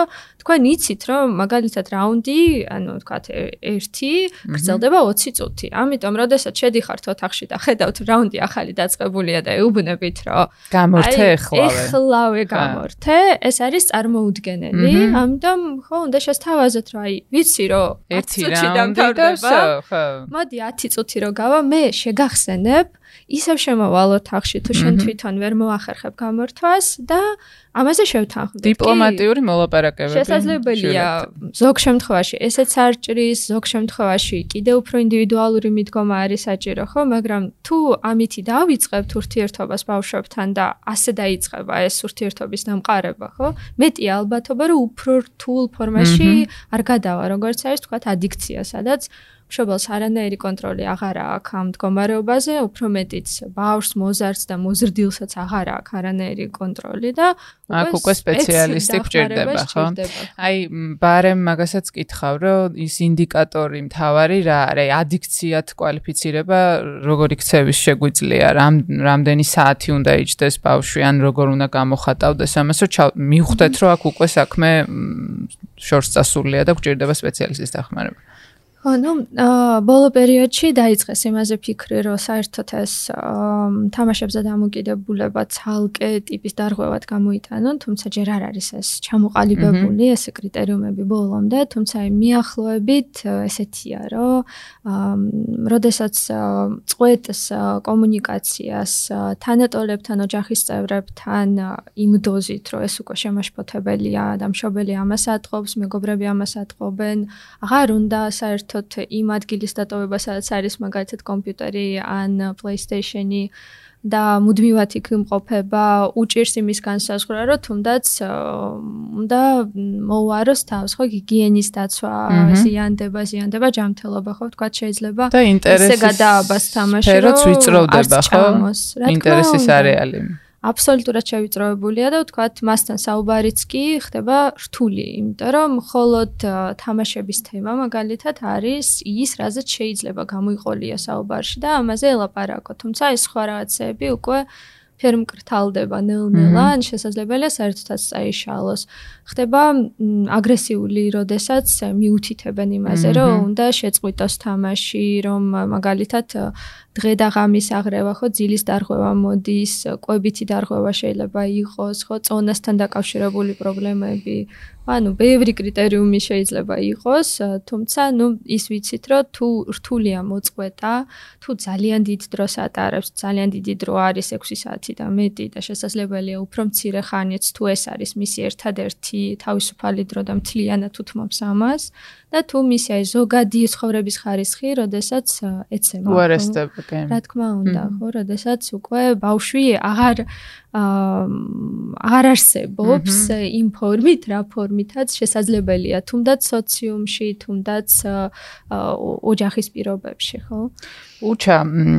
თქვენ იცით, რომ მაგალითად რაუნდი, ანუ თქვათ 1 გრძელდება 20 წუთი. ამიტომ, როდესაც შედიხართ ოთახში და ხედავთ რაუნდი ახალი დაწყებულია და ეუბნებით, რომ გამორთე ეხლავე. ეხლავე გამორთე, ეს არის წარმოუდგენელი. ამიტომ ხო, უნდა შესთავაზოთ, რომ აი ვიცი, რომ 1 წუთი დამთავრდება. მოდი 10 წუთი რო გავა, მე შეგახსენებ ისევ შემოვალოთ ახში თუ შენ თვითონ ვერ მოახერხებ გამორთვას და ამაზე შევთანხმდით. დიპლომატიური მოლაპარაკებები. შესაძლებელია ზოგ შემთხვევაში ესეც არ ჭრის, ზოგ შემთხვევაში კიდე უფრო ინდივიდუალური მიდგომა არის საჭირო, ხო, მაგრამ თუ ამითი დავიწყებთ ურთიერთობას ბავშვებთან და ასე დაიწყება ეს ურთიერთობის დამყარება, ხო? მეტი ალბათობა რომ უფრო რთულ ფორმაში არ გადავა, როგორც არის თქვა ადიქცია, სადაც მშობელს არანაირი კონტროლი აღარ აქვს ამ მდგომარეობაზე, უფრო მეტიც ბავშვს, მოზარდს და მოზრდილსაც აღარ აქვს არანაირი კონტროლი და აქ უკვე სპეციალისტი გჭირდება, ხო? აი, ბარემ მაგასაც კითხავ, რომ ის ინდიკატორი მთავარი რა არის? ადიქციად კვალიფიცირება როგორი ქცევის შეგვიძლია? რამ რამდენი საათი უნდა იჭდეს ბავშვი ან როგორ უნდა გამოხატავდეს ამას, რომ მივხვდეთ, რომ აქ უკვე საქმე შორს წასულია და გჭირდება სპეციალისტის დახმარება. ხო, ну, აა ბოლო პერიოდში დაიწყეს იმაზე ფიქრი, რომ საერთოდ ეს თამაშებზე დამოკიდებულება ცალკე ტიპის დარღვევად გამოიტანონ, თუმცა ჯერ არ არის ეს ჩამოყალიბებული ეს კრიტერიუმები ბოლომდე, თუმცა მიახლოებით ესეთია, რომ აა როდესაც წყვეტს კომუნიკაციას თანატოლებთან, ოჯახის წევრებთან იმ დოზით, რომ ეს უკვე შემაშფოთებელია და მშობელი ამას ატყობს, მეგობრები ამას ატყობენ, აღარ უნდა საერთოდ საერთოდ იმ ადგილის დატოვება, სადაც არის მაგალითად კომპიუტერი ან PlayStation-ი და მუდმივად იქ იმყოფება, უჭირს იმის განსაზღვრა, რომ თუნდაც უნდა მოუაროს თავს, ხო, გიგიენის დაცვა, ზიანდება, ზიანდება ჯანმრთელობა, ხო, თქვა შეიძლება ესე გადააბას თამაში, რომ ვიწროვდება, ხო? ინტერესის არეალი. აბსოლუტურად შევიწროებულია და ვთქვათ, მასთან საუბარიც კი ხდება რთული, იმიტომ რომ მხოლოდ თამაშების თემა მაგალითად არის ის, რაზეც შეიძლება გამოიყოლია საუბარში და ამაზე ელაპარაკო. თუმცა ეს სხვა რაღაცები უკვე ფერმკრთალდება ნელ-ნელა, ან შესაძლებელია საერთოდაც წაიშალოს. ხდება აგრესიული, როდესაც მიუთითებენ იმაზე, რომ უნდა შეწყვიტოს თამაში, რომ მაგალითად დღე და ღამის აღრევა ხო ძილის დარღვევა მოდის, ყვებითი დარღვევა შეიძლება იყოს, ხო წონასთან დაკავშირებული პრობლემები. ანუ ბევრი კრიტერიუმი შეიძლება იყოს, თუმცა ნუ ის ვიცით, რომ თუ რთულია მოწყვეტა, თუ ძალიან დიდ დროს ატარებს, ძალიან დიდი დრო არის 6 საათი და მეტი და შესაძლებელია უფრო მცირე ხანიც თუ ეს არის მისი ერთადერთი თავისუფალი დრო და მთლიანად უთმობს ამას, და თუ მისი აი ზოგადი ცხოვრების ხარისხი, როდესაც ეცემა. უარესდება. რა თქმა უნდა, ხო, როდესაც უკვე ბავშვი აღარ აღარ არსებობს იმ ფორმით, რა ფორმითაც შესაძლებელია, თუნდაც სოციუმში, თუნდაც ოჯახის პირობებში, ხო? უჩა,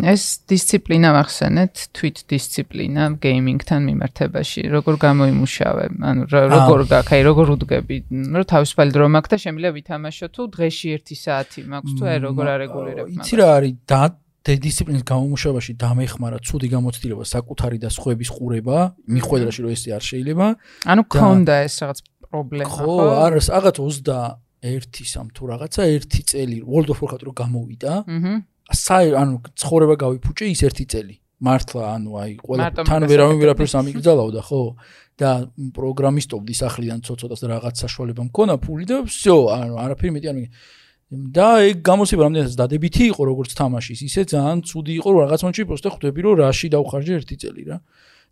ეს დისციპლინა ახსენეთ, თვით დისციპლინა გეიმინგთან მიმართებაში, როგორ გამოიმუშავე? ანუ როგორ გაქვს, აი როგორ უდგები, რომ თავისუფალი დრო მაქვს და შემიძლია ვითამაშო თუ დღეში 1 საათი მაქვს თუ აი როგორ არეგულირებ მაგას? იცი რა არის და დისციპლინის გამომუშავებაში დამეხმარა ცუდი გამოცდილება საკუთარი და სხვების ყურება, მიხვედრაში რომ ესე არ შეიძლება. ანუ ქონდა ეს რაღაც პრობლემა ხო? ხო, არის რაღაც 21 სამ თუ რაღაცა 1 წელი World of Warcraft რო გამოვიდა. აჰა. საი ანუ ცხოვრება გავიფუჭე ის ერთი წელი. მართლა ანუ აი ყველა თან ვერავინ ვერაფერს ამიგძალავდა ხო? და პროგრამისტობდი სახლიდან ცოტ-ცოტას რაღაც საშუალება მქონა ფული და всё ანუ არაფერი მეტი ანუ და ეგ გამოსება რამდენადაც დადებითი იყო როგორც თამაშის ისე ძალიან ცუდი იყო რაღაც მომენტში პროსტე ხვდები რომ რაში დავხარჯე ერთი წელი რა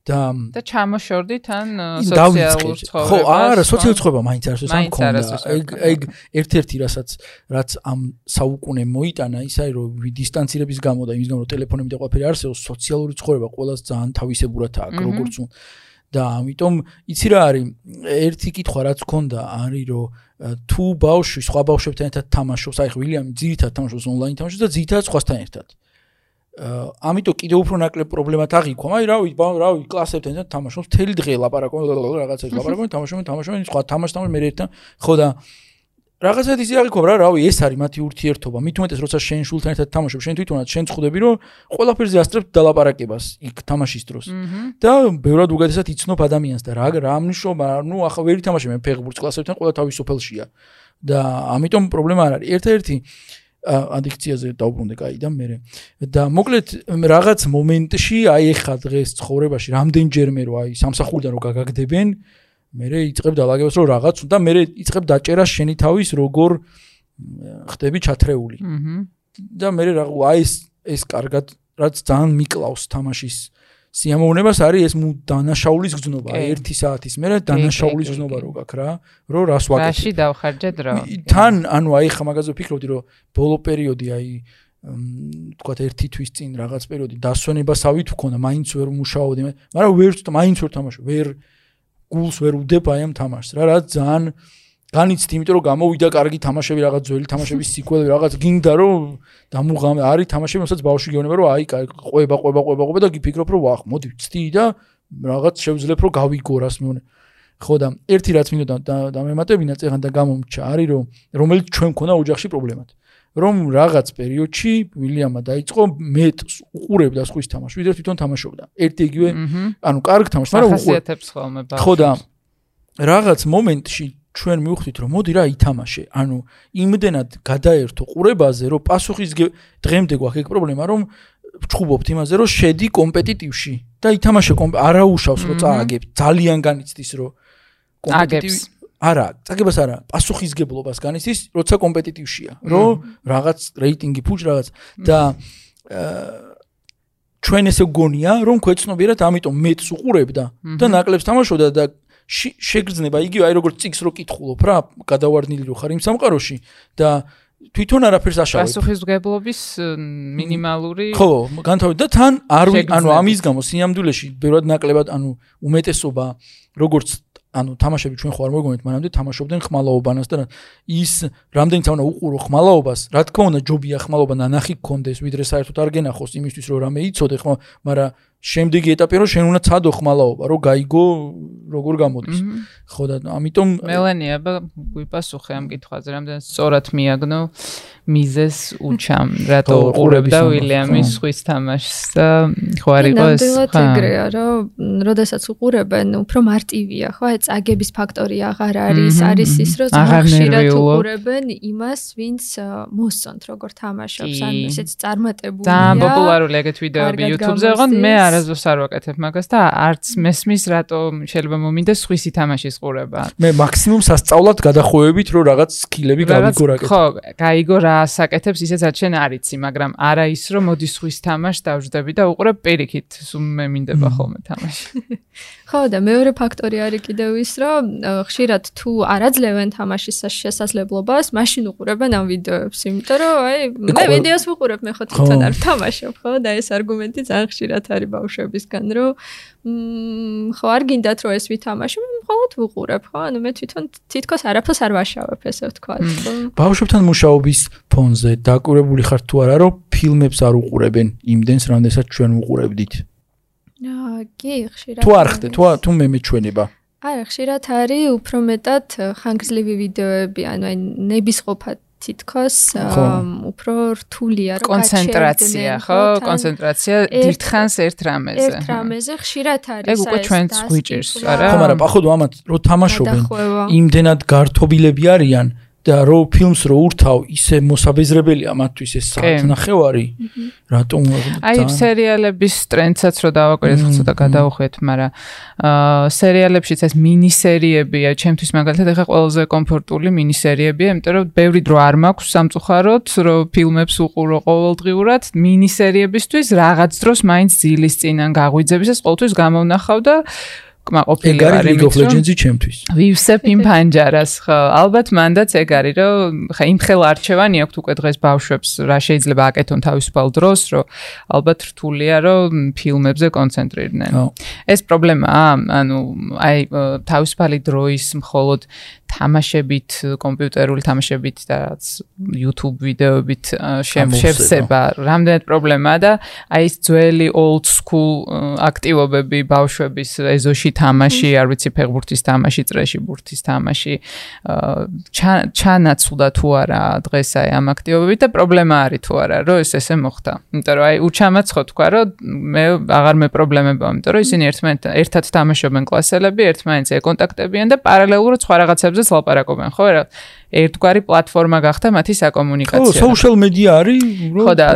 და და ჩამოშორდი თან სოციალურ ცხოვრებას ხო არა სოციალურ ცხოვრება მაინც არის ეს ამ კონდა ეგ ეგ ერთ-ერთი რასაც რაც ამ საუკუნე მოიტანა ის არის რომ დისტანცირების გამო და იმის გამო რომ ტელეფონები და ყველაფერი არსებობს სოციალური ცხოვრება ყოველას ძალიან თავისებურად აქვს როგორც უნდა და ამიტომ იცი რა არის ერთი კითხვა რაც გქონდა არის რომ თუ ბავშვი სხვა ბავშვებთან ერთად თამაშობს აი ვილიამი ძირითადად თამაშობს ონლაინ თამაშობს და ძირითადად სხვასთან ერთად ამიტომ კიდევ უფრო ნაკლებ პრობლემათ აღიქვა. აი რავი, რავი, კლასებთან და თამაშობს თელი დღე ლაპარაკობენ, რაღაცას ლაპარაკობენ, თამაშობენ, თამაშობენ, სხვა თამაშს თამაშობენ მე ერთთან. ხო და რაღაცად ისე აღიქვა რა, რავი, ეს არის მათი ურთიერთობა. მით უმეტეს როცა შენ შულთან ერთად თამაშობ, შენ თვითონაც შენ წხუდები, რომ ყველაფერზე ასწრებ დალაპარაკებას იქ თამაშის დროს. და ბევრად უგადესად იცნობ ადამიანს და რა რა მნიშვნელობა, ნუ ახლა ვერი თამაშობ მე ფეხბურთს კლასებთან, ყველა თავის სოფელშია. და ამიტომ პრობლემა არ არის. ერთ-ერთი ადიქციაზე დაუბრუნდე კაი და მე და მოკლედ რაღაც მომენტში აი ეხა დღეს ცხოვრებაში რამდენჯერმე რო აი სამსახურიდან რო გაგაგდებენ მე იწებ დალაგებას რომ რაღაც და მე იწებ დაჭერა შენი თავის როგორ ხდები ჩათრეული. და მე რა აი ეს ეს კარგად რაც ძალიან მიკლავს თამაშის სიამოვნებას არის ეს დანაშაულის გზნობა 1 საათის მერე დანაშაულის გზნობა რო გაქვს რა რო რას ვაკეთებ? რაში დავხარჯე დრო? თან ანუ აი ხა მაგაზე ვფიქრობდი რომ ბოლო პერიოდი აი თქვათ ერთი თვის წინ რაღაც პერიოდი დასვენებასავით ვქონა მაინც ვერ მუშაობდი მაგრამ ვერ მაინც ვერ თამაშობ ვერ გულს ვერ უდებ აი ამ თამაშს რა რა ძალიან განიცდი, იმიტომ რომ გამოვიდა კარგი თამაშები, რაღაც ძველი თამაშების სიკველი, რაღაც გინდა რომ დამუღამე არის თამაშები, რომელსაც ბავშვი გეუბნება რომ აი, ყვება, ყვება, ყვება, ყვება და გიფიქრობ რომ ვახ, მოდი ვწდი და რაღაც შევძლებ რომ გავიგო რას მეუნე. ხო და ერთი რაც მინდოდა და მემატებინა წეგან და გამომჩა არის რომ რომელიც ჩვენ მქონა ოჯახში პრობლემად. რომ რაღაც პერიოდში ვილიამა დაიწყო მეტს უყურებდა სხვის თამაშს, ვიდრე თვითონ თამაშობდა. ერთი იგივე, ანუ კარგ თამაშს, მაგრამ უყურებს ხოლმე ბავშვს. ხო და რაღაც მომენტში ჩვენ მივხვდით რომ მოდი რა ითამაშე. ანუ იმდენად გადაერთო ყურებაზე, რომ პასუხის დღემდე გვაქვს ეგ პრობლემა, რომ ვჩხუბობთ იმაზე, რომ შედი კომპეტიტივში და ითამაშე არაუშავს რომ წააგებ. ძალიან განიცდის რომ კომპეტიტივი არა, წაგებას არა, პასუხისგებლობას განიცდის, როცა კომპეტიტივშია, რომ რაღაც რეიტინგი ფუჭ რაღაც და ჩვენ ესე გონია, რომ ქვეცნობიერად ამიტომ მეც უყურებდა და ნაკლებს თამაშობდა და შეგრძნება იგივე აი როგორც წიგს რო კითხულობ რა გადავარდნილი რო ხარ იმ სამყაროში და თვითონ არაფერს აშავებ. პასუხისგებლობის მინიმალური ხო განთავი და თან არ ანუ ამის გამო სიამდვილეში ბევრად ნაკლებად ანუ უმეტესობა როგორც ანუ თამაშები ჩვენ ხო არ მოგონეთ მანამდე თამაშობდნენ ხმალაობანას და ის რამდენი თამა უყურო ხმალაობას რა თქმა უნდა ჯობია ხმალაობა ნანახი გქონდეს ვიდრე საერთოდ არ გენახოს იმისთვის რომ რამე იცოდე ხო მაგრამ შემდეგი ეტაპი რომ შენ უნდა ცადო ხმალაობა რომ გაიგო როგორ გამოდის. ხო და ამიტომ მელანია გვიპასუხე ამ კითხვაზე რამდენ სწორად მიაგნო მიზეს უჩამ რატო უყურებდა ვილიამის ხვის თამაშს და ხო არ იყოს ხო ეგრეა რომ როდესაც უყურებენ უფრო მარტივია ხო აი წაგების ფაქტორი აღარ არის არის ის რომ ხშირად უყურებენ იმას ვინც მოსწონთ როგორ თამაშობს ან ესეც წარმატებულია და პოპულარული ეგეთ ვიდეოები YouTube-ზე ყო მე არასდროს არ ვაკეთებ მაგას და არც მესმის რატო შეიძლება მომინდეს სხვისი თამაშის ყურება. მე მაქსიმუმ სასწაულად გადახოვებით რომ რაღაც სკილები გავიგო რაკეთებ. ხო, გაიგო რა საკეთებს ისეც არ შენ არიცი, მაგრამ არა ის რომ მოდი სხვის თამაშს დავждები და უყურებ პირიქით, სულ მე მინდება ხოლმე თამაში. ხო და მეორე ფაქტორი არის კიდევ ის რომ ხშირად თუ არაძლევენ თამაშის შესაძლებლობას, მაშინ უყურებენ ამ ვიდეოებს, იმიტომ რომ აი მე ვიდეოს ვუყურებ, მე ხო თვითონ არ თამაშობ, ხო და ეს არგუმენტი ძალიან ხშირად არის ბავშვებისგან, რომ მ ხო არ გინდათ რომ ეს ვითამაშო, მხოლოდ ვუყურებ, ხო? ანუ მე თვითონ თითქოს არაფერს არ ვაშავებ, ესე ვთქვა. ბავშვებთან მუშაობის ფონზე დაკურებული ხარ თუ არა, რომ ფილმებს არ უყურებენ იმდენს, რამდენსაც ჩვენ ვუყურებდით? აა, კი, ხშირად. თუ არ ხდე, თუ თუ მე მეჩვენება. არა, ხშირად არის უფრო მეტად ხანგრძლივი ვიდეოები, ანუ აი ნებისყოფა თითქოს უფრო რთულია რომ კონცენტრაცია ხო კონცენტრაცია დიდხანს ერთ რამეზე ერთ რამეზე ხშირად არის ეს უკვე ჩვენც გვიჭირს არა ხო მაგრამ походу ამათ რო თამაშობენ იმდენად გართობილები არიან და რო ფილმს რო ურთავ ისე მოსაბეზრებელია მათთვის ეს საათნახევარი რატომ აი სერიალების ტრენდსაც რო დავაკვირდეთ ცოტა გადაუხვეთ მაგრამ აა სერიალებშიც ეს მინი სერიებია ჩემთვის მაგალითად ეხა ყველაზე კომფორტული მინი სერიებია იმიტომ რომ ბევრი დრო არ მაქვს სამწუხაროდ რომ ფილმებს უყურო ყოველდღიურად. მინი სერიებისთვის რაღაც დროს მაინც ძილის წინან გაღვიძების ეს ყოველთვის გამოვნახავ და კმაყოფილი ვარ იმით რომ ლეგენდზე ჩემთვის. ვივსებ იმ პანჯარას ხო ალბათ მანდაც ეგ არის რომ ხა იმ ხელ არჩევანი აქვს უკვე დღეს ბავშვებს რა შეიძლება აკეთონ თავისუფალ დროს რომ ალბათ რთულია რომ ფილმებზე კონცენტრირდნენ. ეს პრობლემაა ანუ აი თავისუფალი დროის მხოლოდ თამაშებით, კომპიუტერული თამაშებით და რაც YouTube ვიდეოებით შევსება, რამდენად პრობლემაა და აი ეს ძველი old school აქტივობები ბავშვების ეზოში თამაში, არ ვიცი ფეხბურთის თამაში, წრეში ბურთის თამაში, ჩანაცვლა თუ არა დღეს აი ამ აქტივობებით და პრობლემა არის თუ არა, რომ ეს ესე მოხდა. იმიტომ რომ აი უჩამაც ხო თქვა, რომ მე აღარ მე პრობლემებია, იმიტომ რომ ისინი ერთმანეთთან ერთად თამაშობენ კლასელები, ერთმანეთს ეკონტაქტებიან და პარალელურად სხვა რაღაცებს რაღაცებზეც ლაპარაკობენ, ხო? რა ერთგვარი პლატფორმა გახდა მათი საკომუნიკაციო. ხო, social media არის, ხო და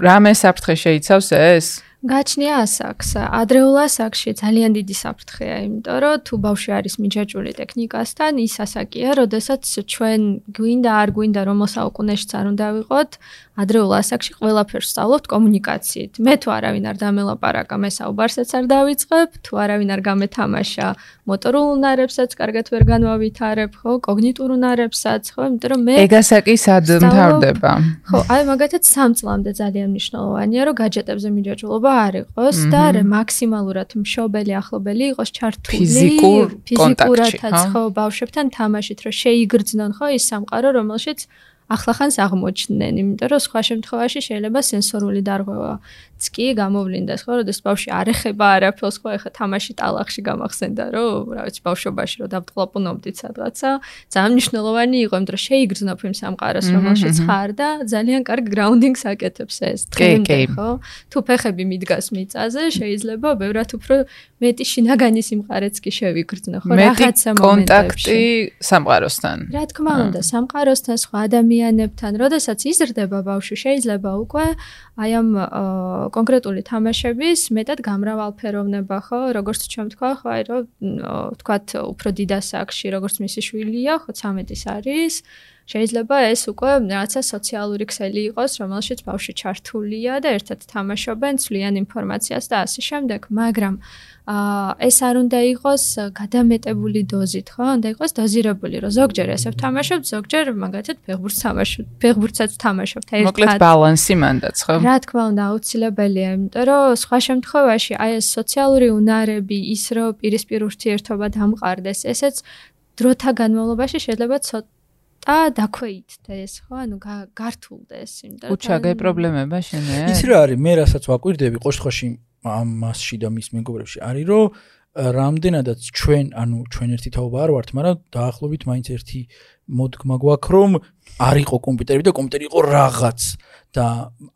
რამე საფრთხე შეიცავს ეს? გაჩნია ასაკს. ადრეულ ასაკში ძალიან დიდი საფრთხეა, იმიტომ რომ თუ ბავშვი არის მიჯაჭვული ტექნიკასთან, ის ასაკია, როდესაც ჩვენ გვინდა არ გვინდა რომ მოსაუკუნეშიც არ უნდა ვიყოთ, ადრეულ ასაკში ყველაფერს სწავლობთ კომუნიკაციით. მე თუ არავინ არ დამელაპარაკა, მე საუბარსაც არ დავიწყებ, თუ არავინ არ გამეთამაშა მოტორულ უნარებსაც კარგად ვერ განვავითარებ, ხო, კოგნიტურ უნარებსაც, ხო, იმიტომ რომ მე ეგ ასაკი სად მთავრდება? ხო, აი მაგათაც 3 წლამდე ძალიან მნიშვნელოვანია, რომ გაჯეტებზე მიჯაჭვულობა არ იყოს და მაქსიმალურად მშობელი ახლობელი იყოს ჩართული ფიზიკურადაც ხო ბავშვებთან თამაშით რომ შეიგრძნონ ხო ის სამყარო რომელშიც ახლახანს აღმოჩნდნენ, იმიტომ რომ სხვა შემთხვევაში შეიძლება სენსორული დარღვევაც კი გამოვლინდეს, ხო, როდესაც ბავშვი არ ეხება არაფერს, ხო, ეხა თამაში ტალახში გამახსენდა, რომ, რა ვიცი, ბავშვობაში რომ დავტყლაპუნობდით სადღაცა, ძალიან მნიშვნელოვანი იყო, იმიტომ რომ შეიგრძნობ იმ სამყაროს, რომელშიც ხარ და ძალიან კარგ გრაუნდინგს აკეთებს ეს ტრენდი, ხო? თუ ფეხები მიდგას მიწაზე, შეიძლება ბევრად უფრო მეტი შინაგანი სიმყარეც კი შევიგრძნო, ხო, რაღაცა მომენტებში. კონტაქტი სამყაროსთან. რა თქმა უნდა, სამყაროსთან სხვა ადამიან ადამიანებთან, როდესაც იზრდება ბავშვი, შეიძლება უკვე აი ამ კონკრეტული თამაშების მეტად გამრავალფეროვნება, ხო, როგორც ჩვენ თქვა, ხო, აი რომ თქვათ უფრო დიდასაკში, როგორც მისი შვილია, ხო 13-ის არის. შეიძლება ეს უკვე რაღაცა სოციალური ქსელი იყოს, რომელშიც ბავშვი ჩართულია და ერთად თამაშობენ, ცვლიან ინფორმაციას და ასე შემდეგ, მაგრამ აა ეს არ უნდა იყოს გადამეტებული დოზით, ხო? უნდა იყოს დოზირებული, რომ ზოგჯერ ესე ვთამაშობთ, ზოგჯერ მაგათად ფეხბურთს თამაშობთ, ფეხბურთსაც ვთამაშობთ ერთად. მოკლედ ბალანსი მანდაც, ხო? რა თქმა უნდა, აუცილებელია, იმიტომ რომ სხვა შემთხვევაში აი ეს სოციალური უნარები, ის რომ პირისპირ ურთიერთობა დამყარდეს, ესეც დროთა განმავლობაში შეიძლება ცოტა და დაქვეითდეს, ხო? ანუ გართულდეს, იმიტომ რომ უჩაგე პრობლემება შენე. ის რა არის, მე რასაც ვაკვირდები, ყოველთვის ამ მასში და მის მეგობრებში არის რომ რამდენადაც ჩვენ ანუ ჩვენ ერთი თაობა არ ვართ, მაგრამ დაახლოებით მაინც ერთი მოდგმა გვაქვს რომ არ იყო კომპიუტერი და კომპიუტერი იყო რაღაც და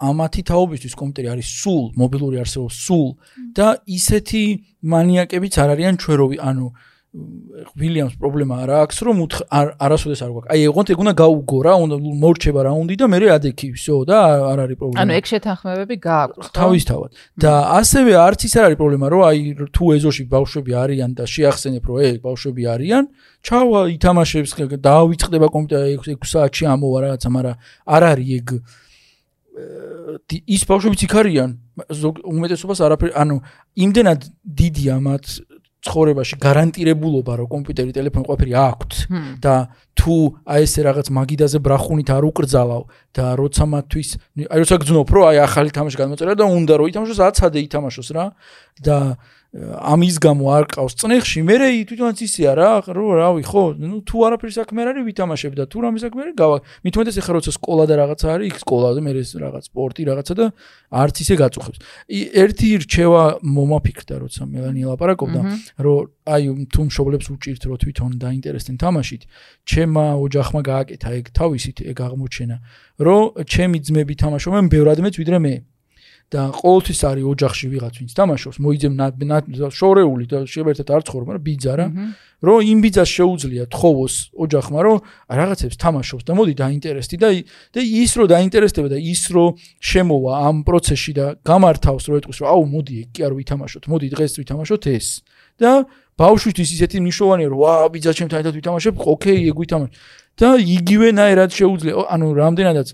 ამათი თაობისთვის კომპიუტერი არის სულ მობილური არსებობა სულ და ისეთი მანიაკებიც არ არიან ჩვენოვი ანუ ვილიამს პრობლემა არ აქვს რომ არასოდეს არ გვაქვს. აი ეგონთ ეგ უნდა გაუგო რა, უნდა მორჩება რა უნდა და მე ადექი всё და არ არის პრობლემა. ანუ ეგ შეთანხმებები გააქვს. თავისთავად. და ასევე არც ის არ არის პრობლემა რომ აი თუ ეზოში ბავშვები არიან და შეახსენებ რომ ეგ ბავშვები არიან, ჩავა ითამაშებს დაავიწყდება კომპიუტერი 6 საათში ამოვა რაღაცა, მაგრამ არ არის ეგ ის ბავშვებიც იქ არიან უმეტესობას არაფერი ანუ იმდენად დიდია მათ ცხოვრებაში გარანტირებულობა რომ კომპიუტერი, ტელეფონი ყველაფერი აქვთ და თუ აი ესე რაღაც მაგიდაზე ბრახუნით არ უკრძალავ და როცა მათთვის აი როცა გძნობ რომ აი ახალი თამაში გამოწერა და უნდა რომ ითამაშოს აცადე ითამაშოს რა და ამის გამო არ ყავს წნეხში, მე თვითონაც ისეა რა, რო რავი, ხო, ნუ თუ არაფერი საქმე არ არის, ვითამაშებ და თუ რამე საქმე არის, გავა. მithumetes ეხა როცა სკოლა და რაღაცა არის, იქ სკოლაზე მე ეს რაღაც სპორტი რაღაცა და არც ისე გაწუხებს. ერთი რჩევა მომაფიქრდა, როცა მელანი ლაპარაკობდა, რომ აი თუ მშობლებს უჭირთ რომ თვითონ დაინტერესდნენ თამაშით, ჩემმა ოჯახმა გააკეთა ეგ თავისით ეგ აღმოჩენა, რომ ჩემი ძმები თამაშობენ ბევრად მეც ვიდრე მე. და ყოველთვის არის ოჯახში ვიღაც ვინც თამაშობს, მოიძემ შორეული და შეერთად არ ცხოვრობ, მაგრამ ბიძა რა. რომ იმ ბიძას შეუძლია თხოვოს ოჯახმა, რომ რაღაცებს თამაშობს და მოდი დაინტერესდი და და ის რო დაინტერესდება და ის რო შემოვა ამ პროცესში და გამართავს რო ეტყვის, რომ აუ მოდი ეგ კი არ ვითამაშოთ, მოდი დღეს ვითამაშოთ ეს. და ბავშვისთვის ისეთი მნიშვნელოვანია, რომ ვა ბიძა ჩემთან ერთად ვითამაშებ, ოკეი, ეგ ვითამაშებ. და იგივენაირად შეუძლია, ანუ რამდენადაც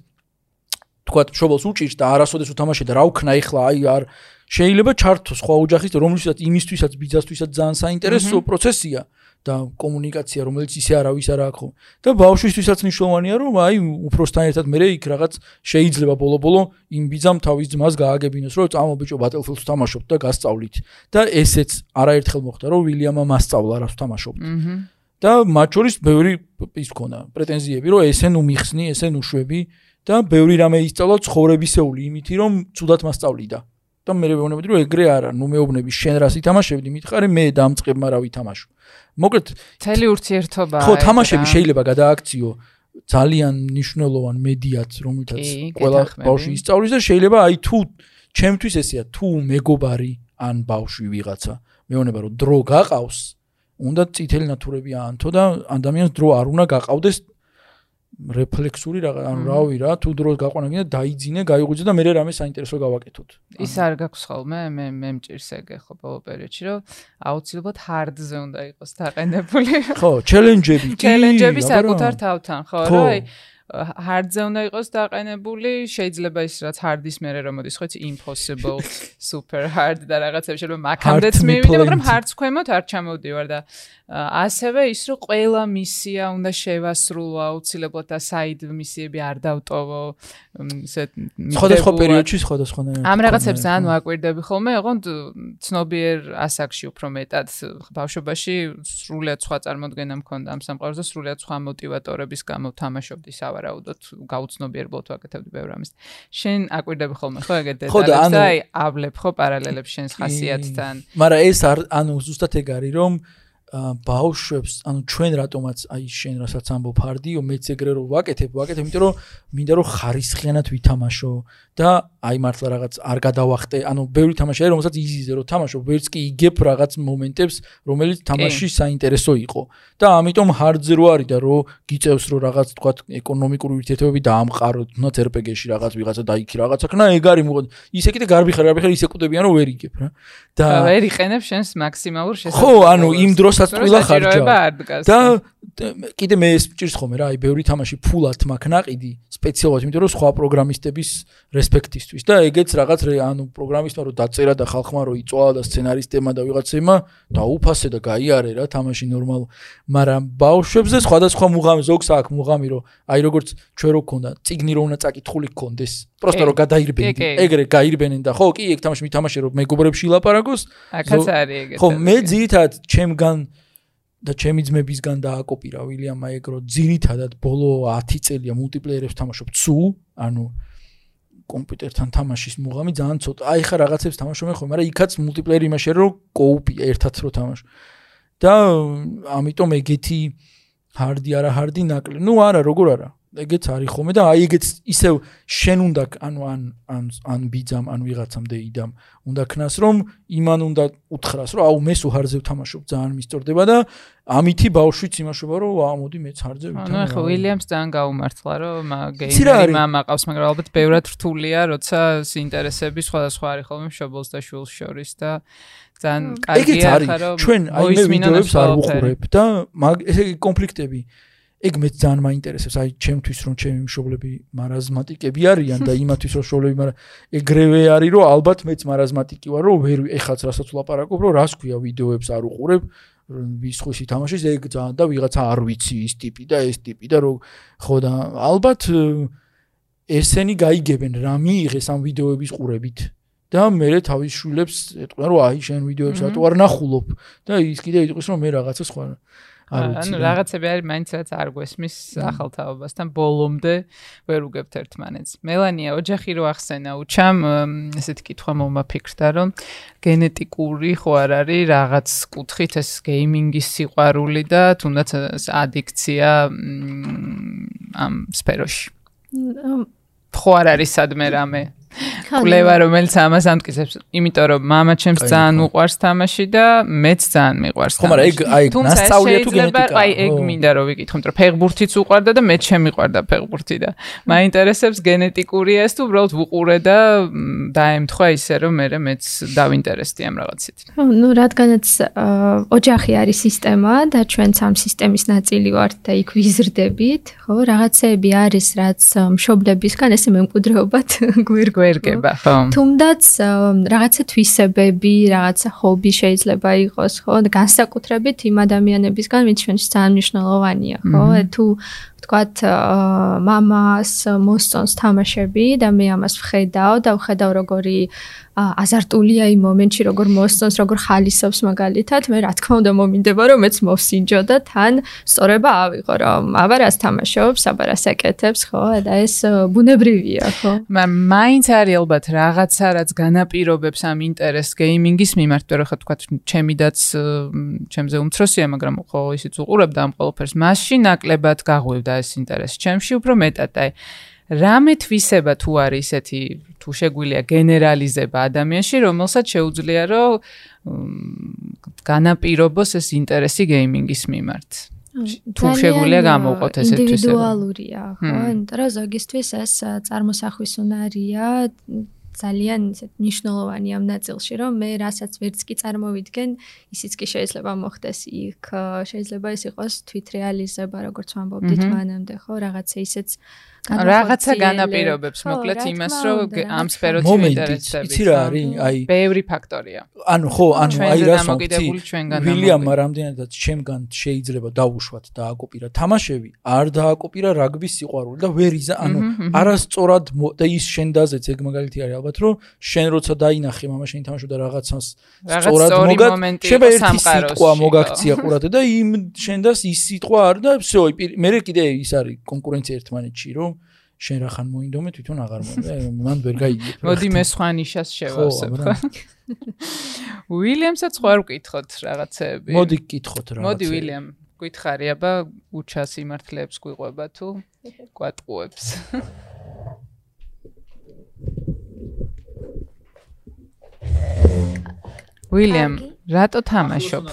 თქვა მშობელს უჭირს და არასოდეს უთამაშე და რა ვქნა ეხლა აი არ. შეიძლება ჩართო სხვა ოჯახის რომლითაც იმისთვისაც ბიძასთვისაც ძალიან საინტერესო პროცესია და კომუნიკაცია რომელიც ისე არავის არ აქვს. და ბავშვისთვისაც მნიშვნელოვანია რომ აი უფროსთან ერთად მე იქ რაღაც შეიძლება ბოლო-ბოლო იმ ბიძამ თავის ძმას გააგებინოს რომ წამო ბიჭო ბატლფილდს თამაშობთ და გასწავლით. და ესეც არაერთხელ მოხდა რომ ვილიამმა მასწავლა რას თამაშობთ და მათ შორის ბევრი ის ქონა პრეტენზიები რომ ესე ნუ მიხსნი ესე ნუ შვები და ბევრი რამე ისწავლა ცხოვრებისეული იმითი რომ ცუდად მასწავლიდა. და მე მეუბნები რომ ეგრე არა ნუ მეუბნები შენ რას ითამაშებდი მითხარი მე დამწყებმა რა ვითამაშო. მოკლედ თელი ურთიერთობა ხო თამაშები შეიძლება გადააქციო. ძალიან მნიშვნელოვან მედიად რომელთაც ყველა ბავშვი ისწავლის და შეიძლება აი თუ ჩემთვის ესეა თუ მეგობარი ან ბავშვი ვიღაცა. მეუბნება რომ დრო გაყავს უნდა წითელი ნატურები აანთო და ადამიანს დრო არ უნდა გაყავდეს რეფლექსური რა ანუ რავი რა თუ დროს გაყვანა გინდა დაიძინე გაიღვიძე და მე რამე საინტერესო გავაკეთოთ. ის არ გაქვს ხოლმე მე მე მჭირს ეგ ხო ბოლო პერიოდში რომ აუცილებლად ჰარდზე უნდა იყოს დაყენებული. ხო ჩელენჯები კი ჩელენჯები საკუთარ თავთან ხო რა აი hardზე უნდა იყოს დაყენებული, შეიძლება ის რაც hard-ის მერე რომ მოდისხოთ impossible, super hard და რაღაცები შეიძლება მაგამდეც მივიდე, მაგრამ hard-ს ქვემოთ არ ჩამოვდივარ და ასევე ის რომ ყველა მისია უნდა შევასრულო, აუცილებლად და side მისიები არ დავტოვო, ისე სხვადასხვა პერიოდში სხვადასხვანაირად. ამ რაღაცებს ძალიან ვაკვირდები ხოლმე, ოღონდ ცნობიერ ასაკში უფრო მეტად ბავშვობაში სრულიად სხვა წარმოდგენა მქონდა ამ სამყაროს და სრულიად სხვა მოტივატორების გამო თამაშობდი სა სავარაუდოდ გაუცნობიერებლად ვაკეთებდი ბევრ ამის. შენ აკვირდები ხოლმე ხო ეგეთ დეტალებს და აი ავლებ ხო პარალელებს შენს ხასიათთან. მაგრამ ეს არ ანუ ზუსტად ეგ არის რომ ბაუშვებს, ანუ ჩვენ რატომაც აი შენ რასაც ამბობ ფარდიო, მეც ეგრე რომ ვაკეთებ, ვაკეთებ, იმიტომ რომ მინდა რომ ხარისხიანად ვითამაშო და აი მართლა რაღაც არ გადავახტე, ანუ ბევრი თამაშია, რომელსაც იზიზე რომ თამაშო, ვერც კი იგებ რაღაც მომენტებს, რომელიც თამაში საინტერესო იყო. და ამიტომ hard-ზე რო არის და რო გიწევს რომ რაღაც თქვა ეკონომიკური ურთიერთობები დაამყარო, თუნდაც RPG-ში რაღაც ვიღაცა დაიქი რაღაცა ქნა, ეგ არის მოკლედ. ისე კიდე გარბიხარ, გარბიხარ ისე კუტებიან რომ ვერ იგებ რა. და ვერ იყენებ შენს მაქსიმალურ შესაძლებლობას. ხო, ანუ იმ დროსაც სასწრულა ხარჯა. და კიდე მე ეს მჭირს ხოლმე რა, აი ბევრი თამაში ფულად მაქვს ناقიდი სპეციალურად, იმიტომ რომ სხვა პროგრამისტების რესპექტისთვის. და ეგეც რაღაც ანუ პროგრამისტმა რომ დაწერა და ხალხმა რომ იწვალა და სცენარისტებმა და ვიღაცებმა დაუფასე და გაიარე რა თამაში ნორმალ, მაგრამ ბავშვებზე სხვადასხვა მუღამი ზოგს აქვს მუღამი რომ აი როგორც ჩვენ რო გქონდა, ციგნი რო უნდა წაკითხული გქონდეს. პროსტო რომ გადაირბენდი, ეგრე გაირბენენ და ხო, კი ეგ თამაში მითამაშე რომ მეგობრებში ლაპარაკოს. აკაც არის ეგეთი. ხო, მე ძირითადად ჩემგან და ჩემი ძმებისგან დააკოპირა ვილიამ აეგრო ძირითადად ბოლო 10 წელია მულტიპლეიერებს თამაშობ ცუ ანუ კომპიუტერთან თამაშის მუღამი ძალიან ცოტა აი ხა რაღაცებს თამაშობენ ხოლმე მაგრამ იქაც მულტიპლეიერი იმაშია რომ კოუპი ერთად რო თამაშობ და ამიტომ ეგეთი ჰარდი არა ჰარდი ნაკლი ნუ არა როგორ არა ეგეც არის ხოლმე და აი ეგეც ისევ შენ უნდა ანუ ან ან ან ბიძამ ან ვიღაცამ დეიდამ უნდა ქნას რომ იმან უნდა უთხრას რომ აუ მე სუჰარზე ვთამაშობ ძალიან მისწორდება და ამითი ბავშვიც იმაშობა რომ აა მოდი მეც ჰარზე ვთამაშობ. ანუ ხო ვილიამს ძალიან გაუმართლა რომ გეიმერი მამა ყავს მაგრამ ალბათ ბევრად რთულია როცა ინტერესები სხვადასხვა არის ხოლმე მშობელს და შვილს შორის და ძალიან კარგია ხა რომ ჩვენ აი მე ვიდეოებს არ ვუყურებ და ესე კონფლიქტები ეგ მეც ძალიან მაინტერესებს. აი ჩემთვის რომ ჩემი მშობლები მარაზმატიკები არიან და იმათვის რომ შობლები მაგრამ ეგრევე არის რომ ალბათ მეც მარაზმატიკი ვარ რომ ვერ ეხაც რასაც ვლაპარაკობ რომ რას ქვია ვიდეოებს არ უყურებ ვის ხუში თამაშის ეგ ძალიან და ვიღაცა არ ვიცი ის ტიპი და ეს ტიპი და რომ ხო და ალბათ ესენი გაიგებენ რა მიიღეს ამ ვიდეოების ყურებით. და მე თავის შვილებს ეტყვიან რომ აი შენ ვიდეოებს რატო არ ნახულობ? და ის კიდე იტყვის რომ მე რაღაცა სხვა ანუ რაღაცები არის მაინც რაც არ გვესმის ახალთაობასთან ბოლომდე ვერ უგებთ ერთმანეთს. მელანია ოჯახი რო ახსენა უჩამ ესეთი კითხვა მომაფიქრდა რომ გენეტიკური ხო არ არის რაღაც კუთხით ეს გეიმინგის სიყვარული და თუნდაც ადიქცია ამ სფეროში. ხო არ არის სადმე რამე კვლევა რომელიც ამას ამტკიცებს. იმიტომ რომ მამა ჩემს ძალიან უყვარს თამაში და მეც ძალიან მიყვარს თამაში ხო მაგრამ ეგ აი ნასწავლია თუ გენეტიკა? აი ეგ მინდა რომ ვიკითხო იმიტომ რომ ფეხბურთიც უყვარდა და მეც შემიყვარდა ფეხბურთი და მაინტერესებს გენეტიკურია ეს თუ უბრალოდ ვუყურე და დაემთხვა ისე რომ მე მეც დავინტერესდი ამ რაღაცით. ხო ნუ რადგანაც ოჯახი არის სისტემა და ჩვენც ამ სისტემის ნაწილი ვართ და იქ ვიზრდებით ხო რაღაცეები არის რაც მშობლებისგან ესე მემკვიდრეობად გვირგვ გვერგება, ხო. თუმდაც რაღაცა თვისებები, რაღაცა ჰობი შეიძლება იყოს, ხო? განსაკუთრებით იმ ადამიანებისგან, ვინც ჩვენს ძალიან მნიშვნელოვანია, ხო? თუ ვთქვათ, მამას მოსწონს თამაშები და მე ამას ვხედავ და ვხედავ როგორი აზარტულია იმ მომენტში, როგორ მოსწონს, როგორ ხალისობს მაგალითად, მე რა თქმა უნდა მომინდება რომ მეც მოვსინჯო და თან სწორება ავიღო, რომ აბარას თამაშობს, აბარას ეკეთებს, ხო? და ეს ბუნებრივია, ხო? მაგრამ მაინც არის ალბათ რაღაცა, რაც განაპირობებს ამ ინტერესს გეიმინგის მიმართ, რა ხო თქვა, ჩემი დაც ჩემზე უმცროსია, მაგრამ ხო ისიც უყურებდა ამ ყველაფერს. მასში ნაკლებად გაღვივდა ეს ინტერესი ჩემში უფრო მეტად, აი რამე თვისება თუ არის ესეთი თუ შეგვიძლია გენერალიზება ადამიანში, რომელსაც შეუძლია რომ განაპირობოს ეს ინტერესი გეიმინგის მიმართ. თუ შეგვიძლია გამოვყოთ ესეთ თვისება. ინდივიდუალურია, ხო? ანუ ზოგისთვის ეს წარმოსახვის უნარია ძალიან ისეთ ნიშნულოვანი ამ ნაწილში, რომ მე რასაც ვერც კი წარმოვიდგენ, ისიც კი შეიძლება მოხდეს. იქ, შეიძლება ეს იყოს თვითრეალიზება, როგორც ვამბობდით მანამდე, ხო, რაღაცა ისეც რაღაცა განაპირობებს მოკლედ იმას რომ ამ სფეროთი ინტერესებს იცი რა არის აი ბევრი ფაქტორია ანუ ხო ანუ აი რას ვამბობ ვილიამ რამდენადაც ჩემგან შეიძლება დაუშვათ და აკოპირა თამაშები არ დააკოპირა რაგბის სიყვარული და ვერ იზა ანუ არასწორად და ის შენ დაზეც ეგ მაგალითი არის ალბათ რომ შენ როცა დაინახე მამა შენ თამაშობდა რაღაცას სწორად მოგა შეიძლება ერთი სიტყვა მოგაქცია ყურად და იმ შენდას ის სიტყვა არ და всё მე კიდე ის არის კონკურენცია ერთმანეთში რომ შენ რა ხან მოინდომე თვითონ აღარ მომდა მან ვერ გაიგებ მოდი მე სხვა ნიშას შევავსებ უილიამსაც ხო არ ვკითხოთ რაღაცეები მოდი გკითხოთ რაღაცეები მოდი უილიამ გითხარი აბა უჩას იმართლებს გვიყვება თუ კვატყუებს უილიამ რატო თამაშობ?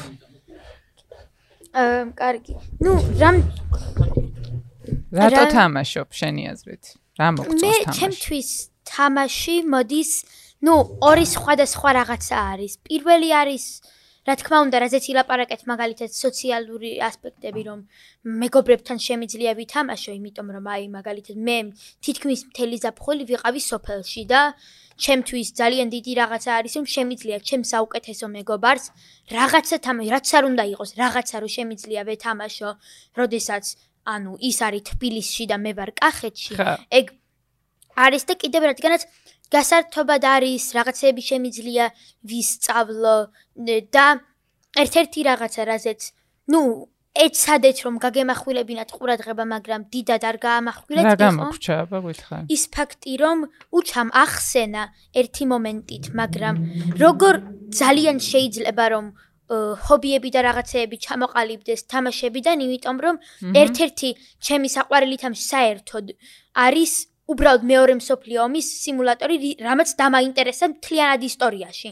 აა კარგი. ნუ რამ რატო თამაშობ შენი აზრით? რა მოგწონს თამაში? მე ჩემთვის თამაში მოდის, ну, ორი სხვადასხვა რაღაცა არის. პირველი არის რა თქმა უნდა, რაზეც ილაპარაკეთ მაგალითად სოციალური ასპექტები, რომ მეგობრებთან შემიძლია ვითამაშო, იმიტომ რომ აი მაგალითად მე თითქმის მთელი ზაფხული ვიყავი სოფელში და ჩემთვის ძალიან დიდი რაღაცა არის, რომ შემიძლია ჩემს საუკეთესო მეგობარს რაღაცა თამაში, რაც არ უნდა იყოს, რაღაცა რომ შემიძლია ვეთამაშო, როდესაც ანუ ის არის თბილისში და მე ვარ კახეთში. ეგ არის და კიდევ რადგანაც გასართობად არის რაღაცები შემიძლია ვისწავლო და ერთ-ერთი რაღაცა რაზეც ნუ ეცადეთ რომ გაგემახვილებინათ ყურადღება, მაგრამ დიდად არ გაამახვილეთ ხო? რა გამოგრჩა, აბა გითხარ. ის ფაქტი რომ უჩამ ახსენა ერთი მომენტით, მაგრამ როგორ ძალიან შეიძლება რომ ჰობიები და რაღაცეები ჩამოყალიბდეს თამაშებიდან, იმიტომ რომ ერთ-ერთი ჩემი საყვარელი თამაში საერთოდ არის უბრალოდ მეორე მსოფლიო ომის სიმულატორი, რამაც დამაინტერესა მთლიანად ისტორიაში.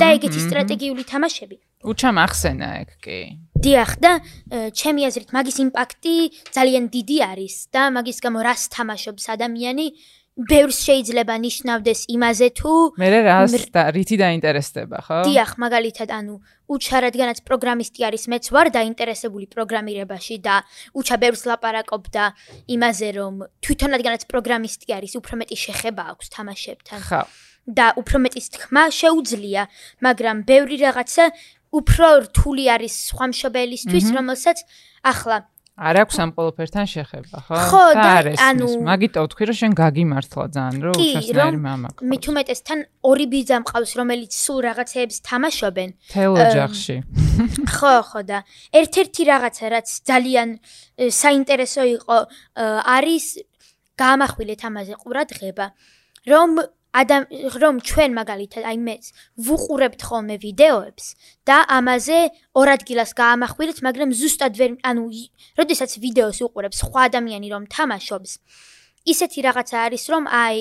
და ეგეთი სტრატეგიული თამაშები. უჩამ ახსენა ეგ კი. დიახ და ჩემი აზრით მაგის იმპაქტი ძალიან დიდი არის და მაგის გამო რას თამაშობს ადამიანი ბევრს შეიძლება ნიშნავდეს იმაზე თუ მე რას და რითი დაინტერესდება ხო? დიახ, მაგალითად, ანუ უჩა რადგანაც პროგრამისტი არის, მეც ვარ დაინტერესებული პროგრამირებაში და უჩა ბევრს ლაპარაკობდა იმაზე, რომ თვითონ რადგანაც პროგრამისტი არის, უფრო მეტი შეხება აქვს თამაშებთან. ხო. და უფრო მეტის თქმა შეუძლია, მაგრამ ბევრი რაღაცა უფრო რთული არის სხვა მშობელისთვის, რომელსაც ახლა არ აქვს ამ ყველაფერთან შეხება, ხო? ხო, და ანუ მაგიტო ვთქვი, რომ შენ გაგიმართლა ძალიან, რომ უჩასნაირი მამა გქონდეს. მით უმეტესთან ორი ბიძა მყავს, რომელიც სულ რაღაცეებს თამაშობენ. თელ ოჯახში. ხო, ხო და ერთ-ერთი რაღაცა, რაც ძალიან საინტერესო იყო, არის გამახვილეთ ამაზე ყურადღება, რომ ადამ რომ ჩვენ მაგალითად აი მე ვუყურებთ ხოლმე ვიდეოებს და ამაზე ორ ადგილას გაამახვილეთ, მაგრამ ზუსტად ვერ ანუ როდესაც ვიდეოს უყურებს სხვა ადამიანი რომ თამაშობს, ისეთი რაღაცა არის რომ აი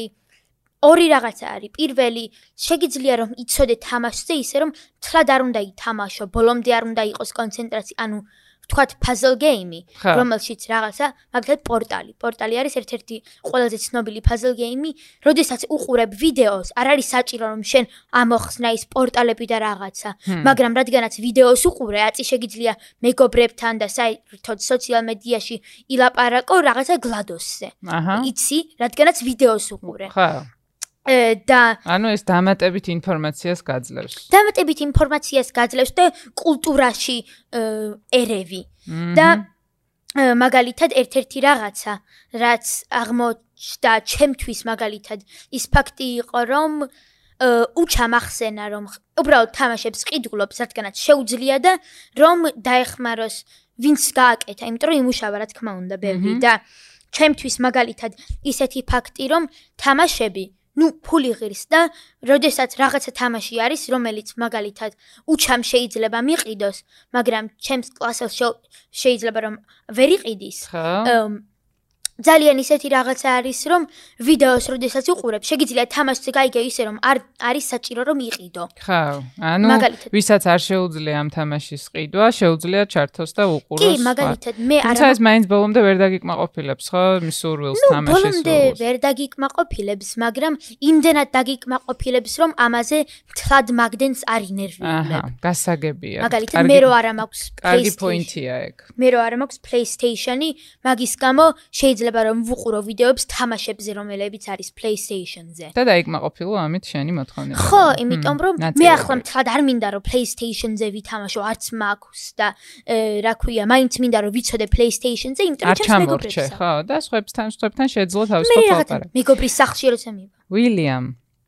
ორი რაღაცა არის. პირველი, შეგიძლია რომ იცოდე თამაშზე ისე რომ თლად არ უნდა ითამაშო, ბოლომდე არ უნდა იყოს კონცენტრაცია, ანუ ვთქვათ puzzle game, რომელშიც რაღაცა, მაგალითად პორტალი. პორტალი არის ერთ-ერთი ყველაზე ცნობილი puzzle game, როდესაც უყურებ ვიდეოს, არ არის საჭირო რომ შენ ამოხსნა ის პორტალები და რაღაცა, მაგრამ რადგანაც ვიდეოს უყურე, აწი შეგიძლია მეგობრებთან და საერთოდ სოციალ მედიაში ილაპარაკო რაღაცა გლადოსზე. იცი, რადგანაც ვიდეოს უყურე. ხო. და ანუ ეს დამატებით ინფორმაციას გაძლევს. დამატებით ინფორმაციას გაძლევს და კულტურაში ერევი. და მაგალითად ერთ-ერთი რაღაცა, რაც აღმოჩნდა ჩემთვის მაგალითად, ის ფაქტი იყო, რომ უჩამ ახსენა, რომ უბრალოდ თამაშებს ყიდულობს, რადგანაც შეუძლია და რომ დაეხმაროს ვინც გააკეთა, იმიტომ რომ იმუშავა რა თქმა უნდა ბევრი და ჩემთვის მაგალითად ისეთი ფაქტი, რომ თამაშები ну ფული ღირს და როდესაც რაღაცა თამაში არის რომელიც მაგალითად უჩამ შეიძლება მიყიდოს მაგრამ ჩემს კლასელს შეიძლება რომ ვერ იყიდის ძალიან ისეთი რაღაცა არის, რომ ვიდეოს როდესაც უყურებ, შეგიძლია თამაშზე გაიგე ისე, რომ არ არის საჭირო რომ იყიდო. ხო, ანუ ვისაც არ შეუძლია ამ თამაშის ყიდვა, შეუძლია ჩართოს და უყუროს. კი, მაგალითად, მე არა. თუმცა ეს მაინც ბოლომდე ვერ დაგიკმაყოფილებს, ხო? მისურვილს თამაშის. ნუ, ბოლომდე ვერ დაგიკმაყოფილებს, მაგრამ იმდენად დაგიკმაყოფილებს, რომ ამაზე თლად მაგდენს არ ინერვიულებ. აჰა, გასაგებია. მაგალითად, მე რო არა მაქვს PlayStation. კარგი პოინტია ეგ. მე რო არა მაქვს PlayStation-ი, მაგის გამო შეიძლება შეიძლება რომ ვუყურო ვიდეოებს თამაშებზე, რომელებიც არის PlayStation-ზე. და დაიკმაყოფილო ამით შენი მოთხოვნა. ხო, იმიტომ რომ მე ახლა მთლად არ მინდა რომ PlayStation-ზე ვითამაშო, არც მაქვს და რა ქვია, მაინც მინდა რომ ვიცოდე PlayStation-ზე, იმიტომ რომ ჩემს მეგობრებს. ხო, და სხვებთან, სხვებთან შეძლო თავის ფოტოაპარატი. მე მეგობრის სახლში როცა მივა. William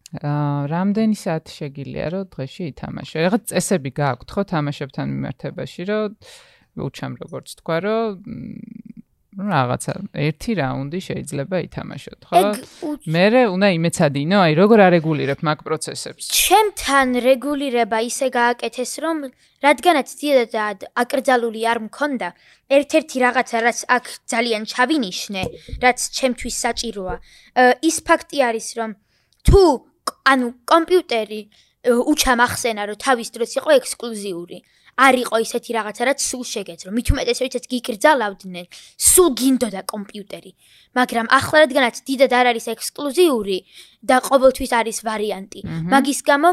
აა რამდენი საათი შეგიძლია რომ დღეში ითამაშო? რაღაც წესები გააქვთ ხო თამაშებთან მიმართებაში, რომ უჩამ როგორც თქვა, რომ რაღაცა ერთი რაუნდი შეიძლება ითამაშოთ, ხო? მე უნდა იმეცადინო, აი როგორ არეგულირებ მაგ პროცესებს? ჩემთან რეგულირება ისე გააკეთეს, რომ რადგანაც ძირად აკრძალული არ მქონდა, ერთ-ერთი რაღაცა რაც აქ ძალიან ჩავინიშნე, რაც ჩემთვის საჭიროა, ის ფაქტი არის, რომ თუ ანუ კომპიუტერი უჩამახსენა, რომ თავის დროს იყო ექსკლუზიური. არ იყო ისეთი რაღაცა რაც სულ შეგეძრო. მით უმეტეს როდესაც გიკრძალავდნენ, სულ გინდოდა კომპიუტერი. მაგრამ ახლა რადგანაც დიდად არ არის ექსკლუზიური და ყოველთვის არის ვარიანტი. მაგის გამო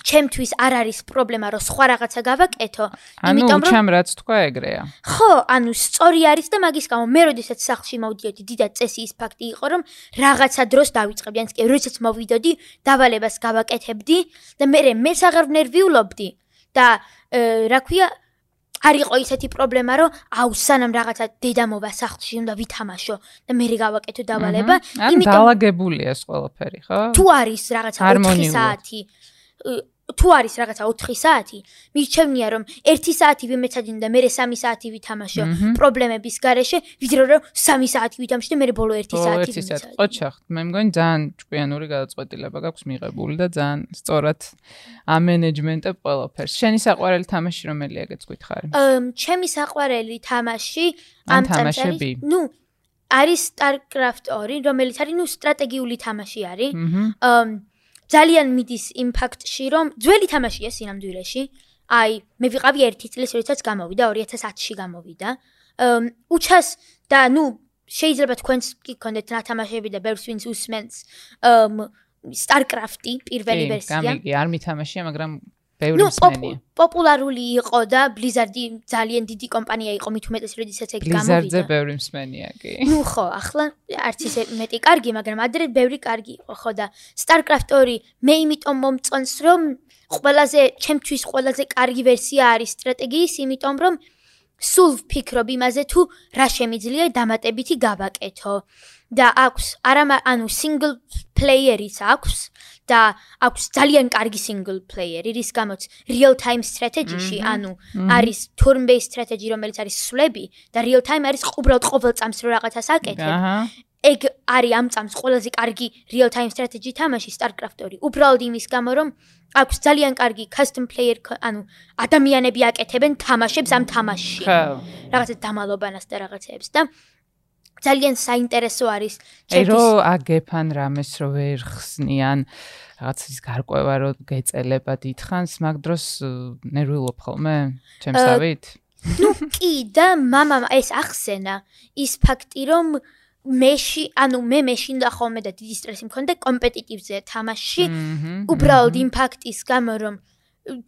ჩემთვის არ არის პრობლემა რომ სხვა რაღაცა გავაკეთო, იმიტომ რომ ანუ ჩემ რაც თქვა ეგრეა. ხო, ანუ სწორი არის და მაგის გამო მე როდესაც სახლში მოვიდოდი, დიდად წესი ის ფაქტი იყო რომ რაღაცა დროს დავიწყებდი, ან კი როდესაც მოვიდოდი, დავალებას გავაკეთებდი და მე მე აღარ ვნერვიულობდი. და რა ქვია არ იყო ისეთი პრობლემა რომ აუ სანამ რაღაცა დედა მოვა სახლში უნდა ვითამაშო და მე გავაკეთო დავალება. იმიტომ დაალაგებულია ეს ყველაფერი ხო? თუ არის რაღაცა 4 საათი თუ არის რაღაცა 4 საათი, მირჩევნია რომ 1 საათი ვიმეცადინო და მე 3 საათი ვითამაშო პრობლემების გარეშე, ვიდრე რომ 3 საათი ვითამაშო და მე ბოლო 1 საათი ვიმეცადინო. ოჩახ, მე მგონი ძალიან ჭკვიანური გადაწყვეტილება გაქვს მიღებული და ძალიან სწორად ამენეჯმენტებ ყველაფერს. შენი საყვარელი თამაში რომელია ეგეც გითხარი? აა, ჩემი საყვარელი თამაში ამ თამაშები. ნუ არის StarCraft 2, რომელიც არის ნუ სტრატეგიული თამაში არის. აა ძალიან მიდის იმ ფაქტში, რომ ძველი თამაშია სინამდვილეში. აი, მე ვიყავი 1 წლის, როდესაც გამოვიდა 2010-ში გამოვიდა. უჩას და ნუ შეიძლება თქვენს კი გქონდეთ ნათამაშები და ბევრს ვინც უსმენს აა StarCraft-ი პირველი ვერსია. კი, გამიგი, არ მითამაშია, მაგრამ ბევრი მსმენია. ნუ პოპულარული იყო და Blizzard-ი ძალიან დიდი კომპანია იყო, მით უმეტეს როდესაც ეგ გამოვიდა. Blizzard-ზე ბევრი მსმენია კი. ნუ ხო, ახლა არც ისე მეტი კარგი, მაგრამ ადრე ბევრი კარგი იყო, ხო და StarCraft 2 მე იმიტომ მომწონს, რომ ყველაზე ჩემთვის ყველაზე კარგი ვერსია არის სტრატეგიის, იმიტომ რომ სულ ვფიქრობ იმაზე თუ რა შემიძლია დამატებითი გავაკეთო. და აქვს არა ანუ single player-იც აქვს და აქვს ძალიან კარგი single player-ი, რის გამოც real time strategy-ში, ანუ არის turn based strategy, რომელიც არის სვლები და real time არის უბრალოდ ყოველ წამს რო რაღაცას აკეთებ. ეგ არის ამ წამს ყველაზე კარგი real time strategy თამაში StarCraft 2. უბრალოდ იმის გამო რომ აქვს ძალიან კარგი custom player, ანუ ადამიანები აკეთებენ თამაშებს ამ თამაშში. ხო. რაღაცა დამალობანას და რაღაცეებს და ძალიან საინტერესო არის ჩემთვის. აი რო აგეფან რამეს რო ვერ ხსნიან რაღაც ის გარკვევა რო გეწელება დიდხანს, მაგ დროს ნერვიულობ ხოლმე ჩემსავით? ნუ კი და мама ეს ახსენა ის ფაქტი რომ მეში, ანუ მე მეში და ხოლმე და დიდი სტრესი მქონდა კომპეტიტივზე თამაში. უბრალოდ იმ ფაქტის გამო რომ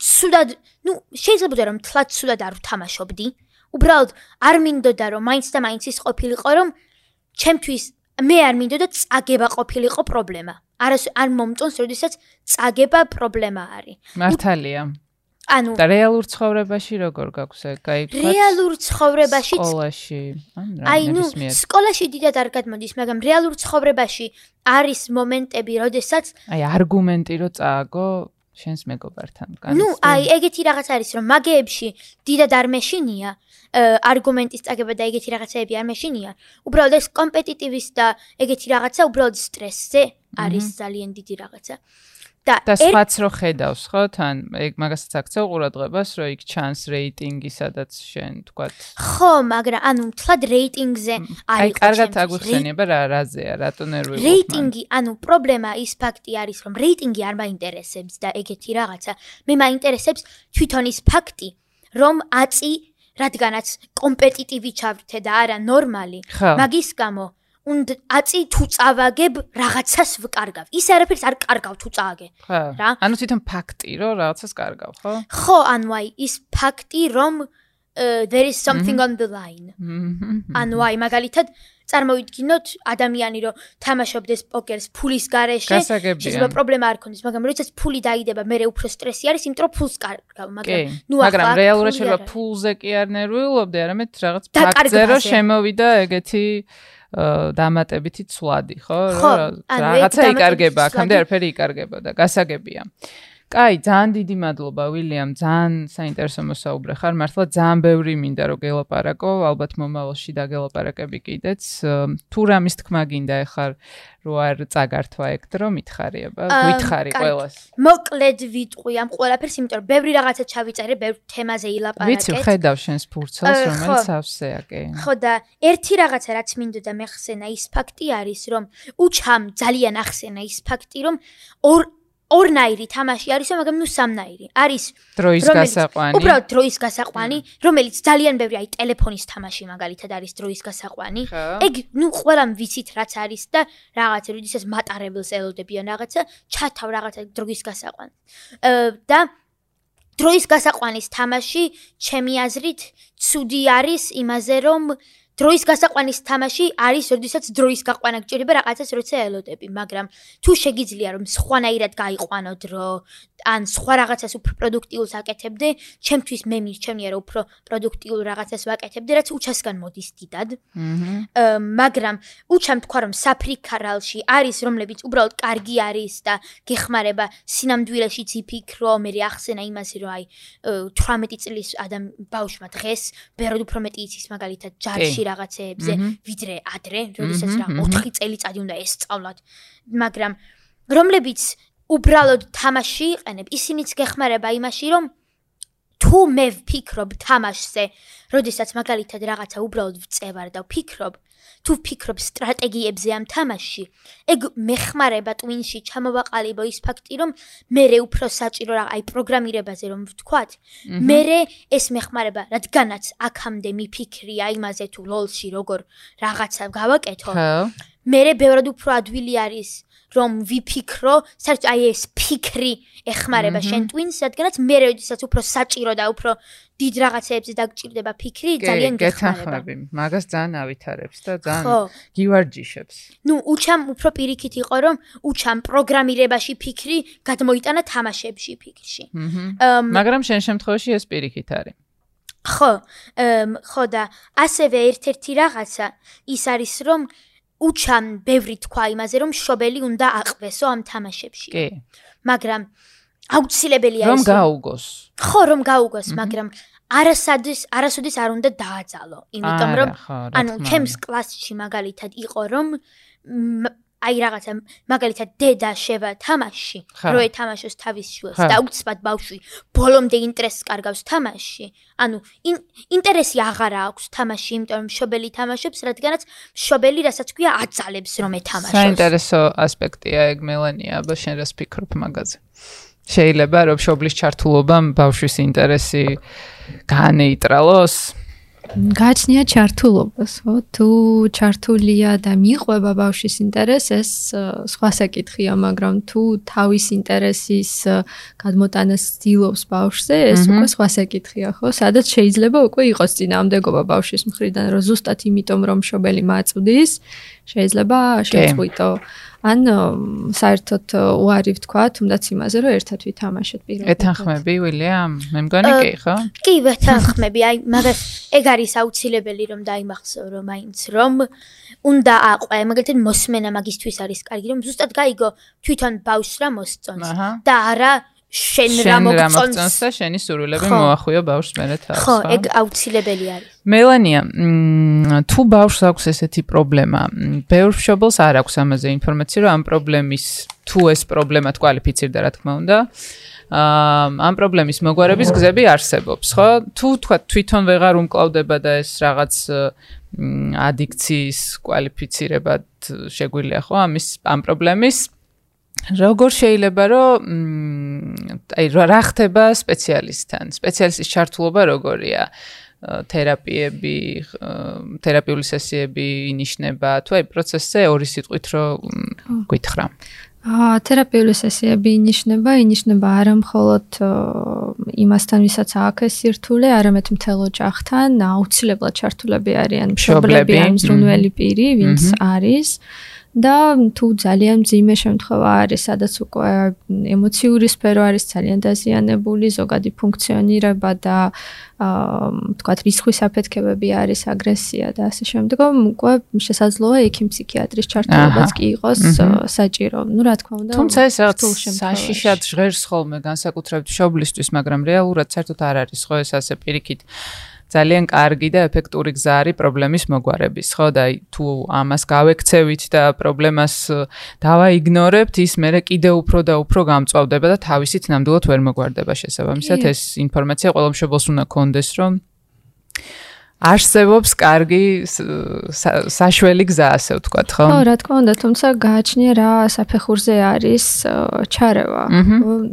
სულად, ნუ შეიძლება რომ თლაც სულად არ ვთამაშობდი. უბრალოდ არ მინდოდა რომ მაინც და მაინც ის ყოფილიყო რომ ჩემთვის მე არ მინდოდა წაგება ყოფილიყო პრობლემა. არ არ მომწონს, როდესაც წაგება პრობლემა არის. მართალია. ანუ და რეალურ ცხოვრებაში როგორ გაქვს ეგ? აი, რეალურ ცხოვრებაში სკოლაში. აი, ნუ სკოლაში დიდად არ გადმოდის, მაგრამ რეალურ ცხოვრებაში არის მომენტები, როდესაც აი, არგუმენტი რო წააგო შენს მეგობართან. ნუ, აი, ეგეთი რაღაც არის, რომ მაგეებში დიდად არ მეშინია. არგუმენტის წაგება და ეგეთი რაღაცეები არ მეშინია. უბრალოდ ეს კომპეტიტივის და ეგეთი რაღაცა უბრალოდ სტრესზე არის ძალიან დიდი რაღაცა. და და სხვაც რო ხედავს, ხო, თან ეგ მაგასაც აქცევ ყურადღებას, რომ იქ ჩანს რეიტინგი, სადაც შენ თქვათ. ხო, მაგრამ ანუ თლად რეიტინგზე არ აი, კარგად აგვიხსენია რა რაზეა, რატო ნერვიულობ. რეიტინგი, ანუ პრობლემა ის ფაქტი არის, რომ რეიტინგი არ მაინტერესებს და ეგეთი რაღაცა. მე მაინტერესებს თვითონ ის ფაქტი, რომ აწი რადგანაც კომპეტიტივი ჩავრთე და არა ნორმალი. მაგის გამო უნდა აწი თუ წავაგებ რაღაცას ვკარგავ. ის არაფერს არ კარგავ თუ წააგე. რა? ანუ თვითონ ფაქტი, რომ რაღაცას კარგავ, ხო? ხო, ანუ აი ის ფაქტი, რომ there is something on the line. ანუ აი მაგალითად წარმოვიდგინოთ ადამიანი რომ თამაშობდეს პოკერს ფულის გასაგებია. შეიძლება პრობლემა არ ქონდეს მაგრამ როდესაც ფული დაიდება მე უფრო სტრესი არის იმიტომ რომ ფულს კარგავ მაგრამ ნუ მაგრამ ახლა რეალურად ფული შეიძლება ფულზე კი არ ნერვიულობდი, არამედ რაღაც ფაქტზე რომ შემოვიდა ეგეთი დამატებითი ცვლადი, ხო? ეგ რაღაცა იკარგება, აქამდე არაფერი იკარგებოდა, გასაგებია. კაი, ძალიან დიდი მადლობა, ვილიამ, ძალიან საინტერესო მოსაუბრე ხარ. მართლა ძალიან ბევრი მინდა რომ გელაპარაკო, ალბათ მომავალში დაგელაპარაკები კიდეც. თუ რამის თქმა გინდა ეხარ, რო არ წაგართვა ეგ დრო, მითხარიება, გითხარი ყველას. მოკლედ ვიტყვი ამ ყველაფერს იმიტომ რომ ბევრი რაღაცა ჩავიწერე ბევრ თემაზე ვიცი, ილაპარაკეთ ხედავ შენს ფურცელს, რომელიც ხო. ავსეა, კი. ხო და ერთი რაღაცა რაც მინდოდა მეხსენა ის ფაქტი არის რომ უჩამ ძალიან ახსენა ის ფაქტი რომ ორ ორნაირი თამაში არისო მაგრამ ნუ სამნაირი. არის დროის გასაყვანი. უბრალოდ დროის გასაყვანი რომელიც ძალიან ბევრი აი ტელეფონის თამაში მაგალითად არის დროის გასაყვანი. ეგ ნუ ყველამ ვიცით რაც არის და რაღაცა როდესაც მატარებელს ელოდებიან რაღაცა ჩათავ რაღაცა დროის გასაყვანი და დროის გასაყვანის თამაში ჩემი აზრით ცუდი არის იმაზე რომ დროის გასაყვანის თამაში არის როდესაც დროის გაყვანა გჭირდება რაღაცას როცა ელოდები მაგრამ თუ შეგიძლია რომ სხვანაირად გაიყვანო დრო ან სხვა რაღაცას უფრო პროდუქტიულს აკეთებდე ჩემთვის მე მირჩენია რომ უფრო პროდუქტიულ რაღაცას ვაკეთებდე რაც უჩასგან მოდის დიდად. აა, მაგრამ უჩამ თქვა რომ საფრიქარალში არის რომლებიც უბრალოდ კარგი არის და გეხმარება სინამდვილეშიც იფიქრო მე ახსენა იმაზე რომ აი აა, 18 წლის ადამ ბავშვმა დღეს ბეროდ უფრო მეტი იცის მაგალითად ჯარში რაღაცეებზე ვიდრე ადრე როდესაც რა მჰმ. 4 წელიწადი უნდა ესწავლათ მაგრამ რომლებიც უბრალოდ თამაში იყენებ ისინიც გეხმარება იმაში რომ თუ მე ვფიქრობ თამაშზე, როდესაც მაგალითად რაღაცა უბრალოდ ვწევარ და ვფიქრობ, თუ ვფიქრობ სტრატეგიებზე ამ თამაშში, ეგ მეხმარება ტვინში ჩამოვაყალიბო ის ფაქტი, რომ მე უფრო საჭირო რა, აი პროგრამირებაზე რომ ვთქვათ, მე ეს მეხმარება, რადგანაც აქამდე მიფიქრია იმაზე თუ ლოლში როგორ რაღაცა გავაკეთო, ხო. მე ბევრად უფრო ადვილი არის რომ ვიფიქრო, საერთოდ აი ეს ფიქრი ეხმარება შენ ტვინს, რადგანაც მე როდესაც უფრო საჭირო და უფრო დიდ რაღაცეებზე დაგჭირდება ფიქრი, ძალიან გეხმარება. გეთანხმები. მაგას ძალიან ავითარებს და ძალიან გივარჯიშებს. ნუ უჩამ უფრო პირიქით იყო რომ უჩამ პროგრამირებაში ფიქრი გადმოიტანა თამაშებში ფიქრში. მაგრამ შენ შემთხვევაში ეს პირიქით არის. ხო, ხო და ასევე ერთ-ერთი რაღაცა ის არის რომ უჩამ ბევრი თქვა იმაზე რომ შობელი უნდა აყვესო ამ თამაშებში. კი. მაგრამ აუცილებელია რომ ეს გაუგოს. ხო რომ გაუგოს, მაგრამ არასადის არასოდეს არ უნდა დააძალო, იმიტომ რომ ანუ ჩემს კლასში მაგალითად იყო რომ აი რაღაცა მაგალითად დედა შევა თამაში, რო ეთამაშოს თავის შვილს და უცბად ბავშვი ბოლომდე ინტერესს კარგავს თამაში. ანუ ინ- ინტერესი აღარა აქვს თამაში, იმიტომ რომ შობელი თამაშობს, რადგანაც შობელი რასაც ქვია აძალებს რომ ეთამაშოს. საინტერესო ასპექტია ეგ მელანია, აბა შენ რას ფიქრობ მაგაზე? შეიძლება რომ შობლის ჩართულობამ ბავშვის ინტერესი განეიტრალოს? გაჩნია ჩართულობას, ხო? თუ ჩართულია და მიყვება ბავშვის ინტერესი, ეს სხვა საკითხია, მაგრამ თუ თავის ინტერესის გადმოტანას ცდილობს ბავშვზე, ეს უკვე სხვა საკითხია, ხო? სადაც შეიძლება უკვე იყოს წინააღმდეგობა ბავშვის მხრიდან, რომ ზუსტად იმიტომ რომ შობელი მაწვდის, შეიძლება შეწყვიტო. ან საერთოდ უარი ვთქვა, თუნდაც იმაზე, რომ ერთად ვითამაშოთ პირობითად. ეთანხმები ვილიამ? მე მგონი კი, ხო? კი ვეთანხმები, აი მაგას ეგ არის აუცილებელი რომ დაიმახსოვრო მაინც რომ უნდა აყვე, მაგალითად მოსმენა მაგისთვის არის კარგი რომ ზუსტად გაიგო თვითონ ბავშვს რა მოსწონს და არა შენ რა მოგწონს და შენი სურვილები მოახვიო ბავშვს მერე თავს. ხო, ეგ აუცილებელი არის. მელანია, თუ ბავშვს აქვს ესეთი პრობლემა, ბევრ მშობელს არ აქვს ამაზე ინფორმაცია, რომ ამ პრობლემის თუ ეს პრობლემა თვალიფიცირდა რა თქმა უნდა. აა ამ პრობლემის მოგვარების გზები არსებობს, ხო? თუ თქვა თვითონ ვეღარ უმკლავდება და ეს რაღაც ადიქციის კვალიფიცირებად შეგვიძლია ხო ამის ამ პრობლემის როგორ შეიძლება რომ აი რა ხდება სპეციალისტთან? სპეციალისტის ჩართულობა როგორია? თერაპიები, თერაპიული სესიები ინიშნება თუ აი პროცესზე ორი სიტყვით რო გითხრა. აა თერაპიული სესიები ინიშნება, ინიშნება არა მხოლოდ იმასთან, ვისაც აქვს ეს სირთულე, არამედ მთელ ოჯახთან, აუცილებლად ჩართულები არიან მშობლები, ან ზრუნველი პირი, ვინც არის. და თუ ძალიან ძიმე შემთხვევა არის, სადაც უკვე ემოციური სფერო არის ძალიან დაზიანებული, ზოგადი ფუნქციონირება და აა თქვათ რისხვის აფეთქებები არის, აგრესია და ასე შემდეგ, უკვე შესაძლოა ექიმ ფსიქიატრის ჩართულობაც კი იყოს საჭირო. ну რა თქმა უნდა. თუმცა ეს რაღაც საშიშად ჟღერს ხოლმე განსაკუთრებით შობლისთვის, მაგრამ რეალურად საერთოდ არ არის ხო ეს ასე პირიქით. ძალიან კარგი და ეფექტური გზა არის პრობლემის მოგვარების, ხო და თუ ამას გავექცევით და პრობლემას დავაიგნორებთ, ის მე კიდე უფრო და უფრო გამწვავდება და თავისით ნამდვილად ვერ მოგვარდება შესაბამისად. ეს ინფორმაცია ყველა მშობელს უნდა კონდეს, რომ არსებობს კარგი საშველი გზა ასე ვთქვათ, ხო? ხო, რა თქმა უნდა, თუმცა გააჩნია რა საფეხურზე არის ჩარევა.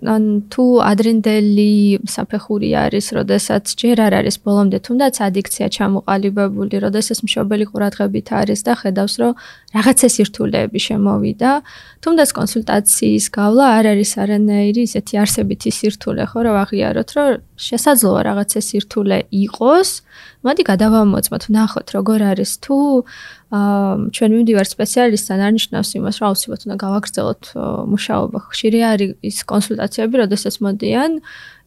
ან თუ ადრინდელი საფეხური არის, როდესაც ჯერ არ არის ბოლომდე თუნდაც ადიქცია ჩამოყალიბებული, როდესაც მშობელი ყურადღებით არის და ხედავს, რომ რაღაცა სირთულეები შემოვიდა, თუნდაც კონსულტაციის გავლა არ არის არანაირი ისეთი არსებითი სირთულე, ხო, რომ აღიაროთ, რომ შესაძლოა რაღაცა სირთულე იყოს, მოდი გადავამოწმოთ, ნახოთ როგორ არის თუ ჩვენ მივდივართ სპეციალისტთან არნიშნავს იმას, რომ აუცილებლად უნდა გავაგრძელოთ მუშაობა. ხშირი არის ის კონსულტაციები, როდესაც მოდიან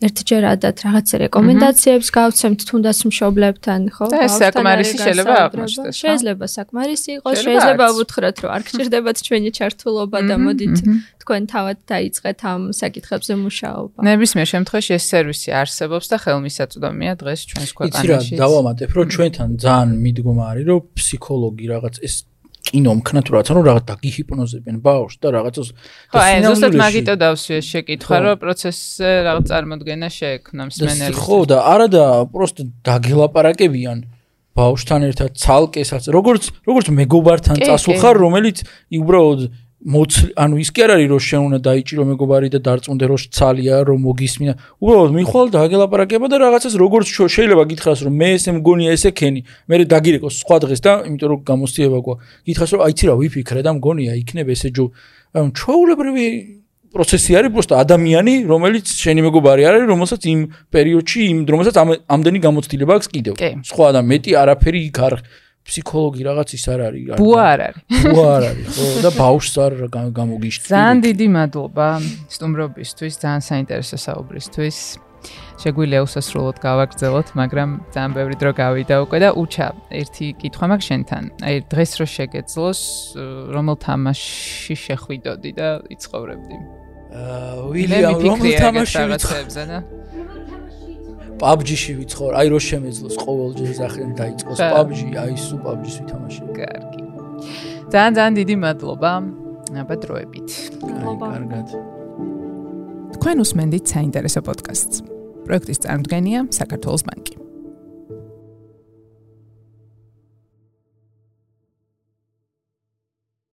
ერთჯერადად რაღაც რეკომენდაციებს გავცემთ თუნდაც მშობლებთან, ხო? და ეს საკმარისი შეიძლება აღმოჩნდეს. შეიძლება საკმარისი იყოს, შეიძლება უთხრათ, რომ არ გჭირდებათ ჩვენი ჩართულობა და მოდით თქვენ თავად დაიწყეთ ამ საკითხებზე მუშაობა. ნებისმიერ შემთხვევაში ეს სერვისი არსებობს და ხელმისაწვდომია დღეს ჩვენს ქვეყანაში. იცი რა, დავამატებ, რომ ჩვენთან ძალიან მიდგომა არის, რომ ფსიქოლოგი რაღაც ეს კინო მქნა თუ რაღაც ანუ რაღაც დაგიჰიპნოზებენ ბავშვს და რაღაცას ხო აი ზუსტად მაგიტო დავსვი ეს შეკითხვა რომ პროცესზე რაღაც წარმოქმნა შეექმნა მსმენელის ხო და არა და პროსტ დაგელაპარაკებიან ბავშვთან ერთად ცალკესაც როგორც როგორც მეგობართან წასულხარ რომელიც უბრალოდ მოც ანუ ის კი არ არის რომ შენ უნდა დაიჭირო მეგობარი და დარწმუნდე რომ ცალია რომ მოგისმინა. უბრალოდ მიხვალ და აგელაპარაკება და რაღაცას როგორც შეიძლება გითხრას რომ მე ესე მგონია ესე ქენი. მე დაგირეკოს სხვა დღეს და იმიტომ რომ გამოსწიება გვა გითხრას რომ აიცი რა ვიფიქრე და მგონია იქნებ ესე ჯო ანუ ჩაულებრივი პროცესი არის უბრალოდ ადამიანი რომელიც შენი მეგობარი არის რომელსაც იმ პერიოდში იმ რომელსაც ამდენი გამოცდილება აქვს კიდევ. სხვა და მეტი არაფერი იქ არ ფსიქოლოგი რაღაც ის არ არის. ბუა არ არის. ბუა არ არის, ხო, და ბავშვს არ გამოგიშთი. ძალიან დიდი მადლობა სტუმრობისთვის, ძალიან საინტერესო საუბრისთვის. შეგვიძლია უსასრულოდ გავაგრძელოთ, მაგრამ ძალიან ბევრი დრო გავიდა უკვე და უჩა, ერთი კითხვა მაქვს შენთან. აი დღეს რო შეგეძლოს, რომელ თამაშში შეხვიდოდი და იცხოვრებდი? აა, ვილიამ, რომელ თამაშში ვიცხოვრებდი? PUBG-ში ვიცხორ, აი რო შემეძლოს ყოველჯერ ზახენ დაიწყოს PUBG, აი სუ PUBG-ს ვითამაშე. კარგი. ძალიან ძალიან დიდი მადლობა. აბა დროებით. კარგად. თქვენ უსმენთ საინტერესო პოდკასტს. პროექტის წარმოდგენია საქართველოს ბანკი.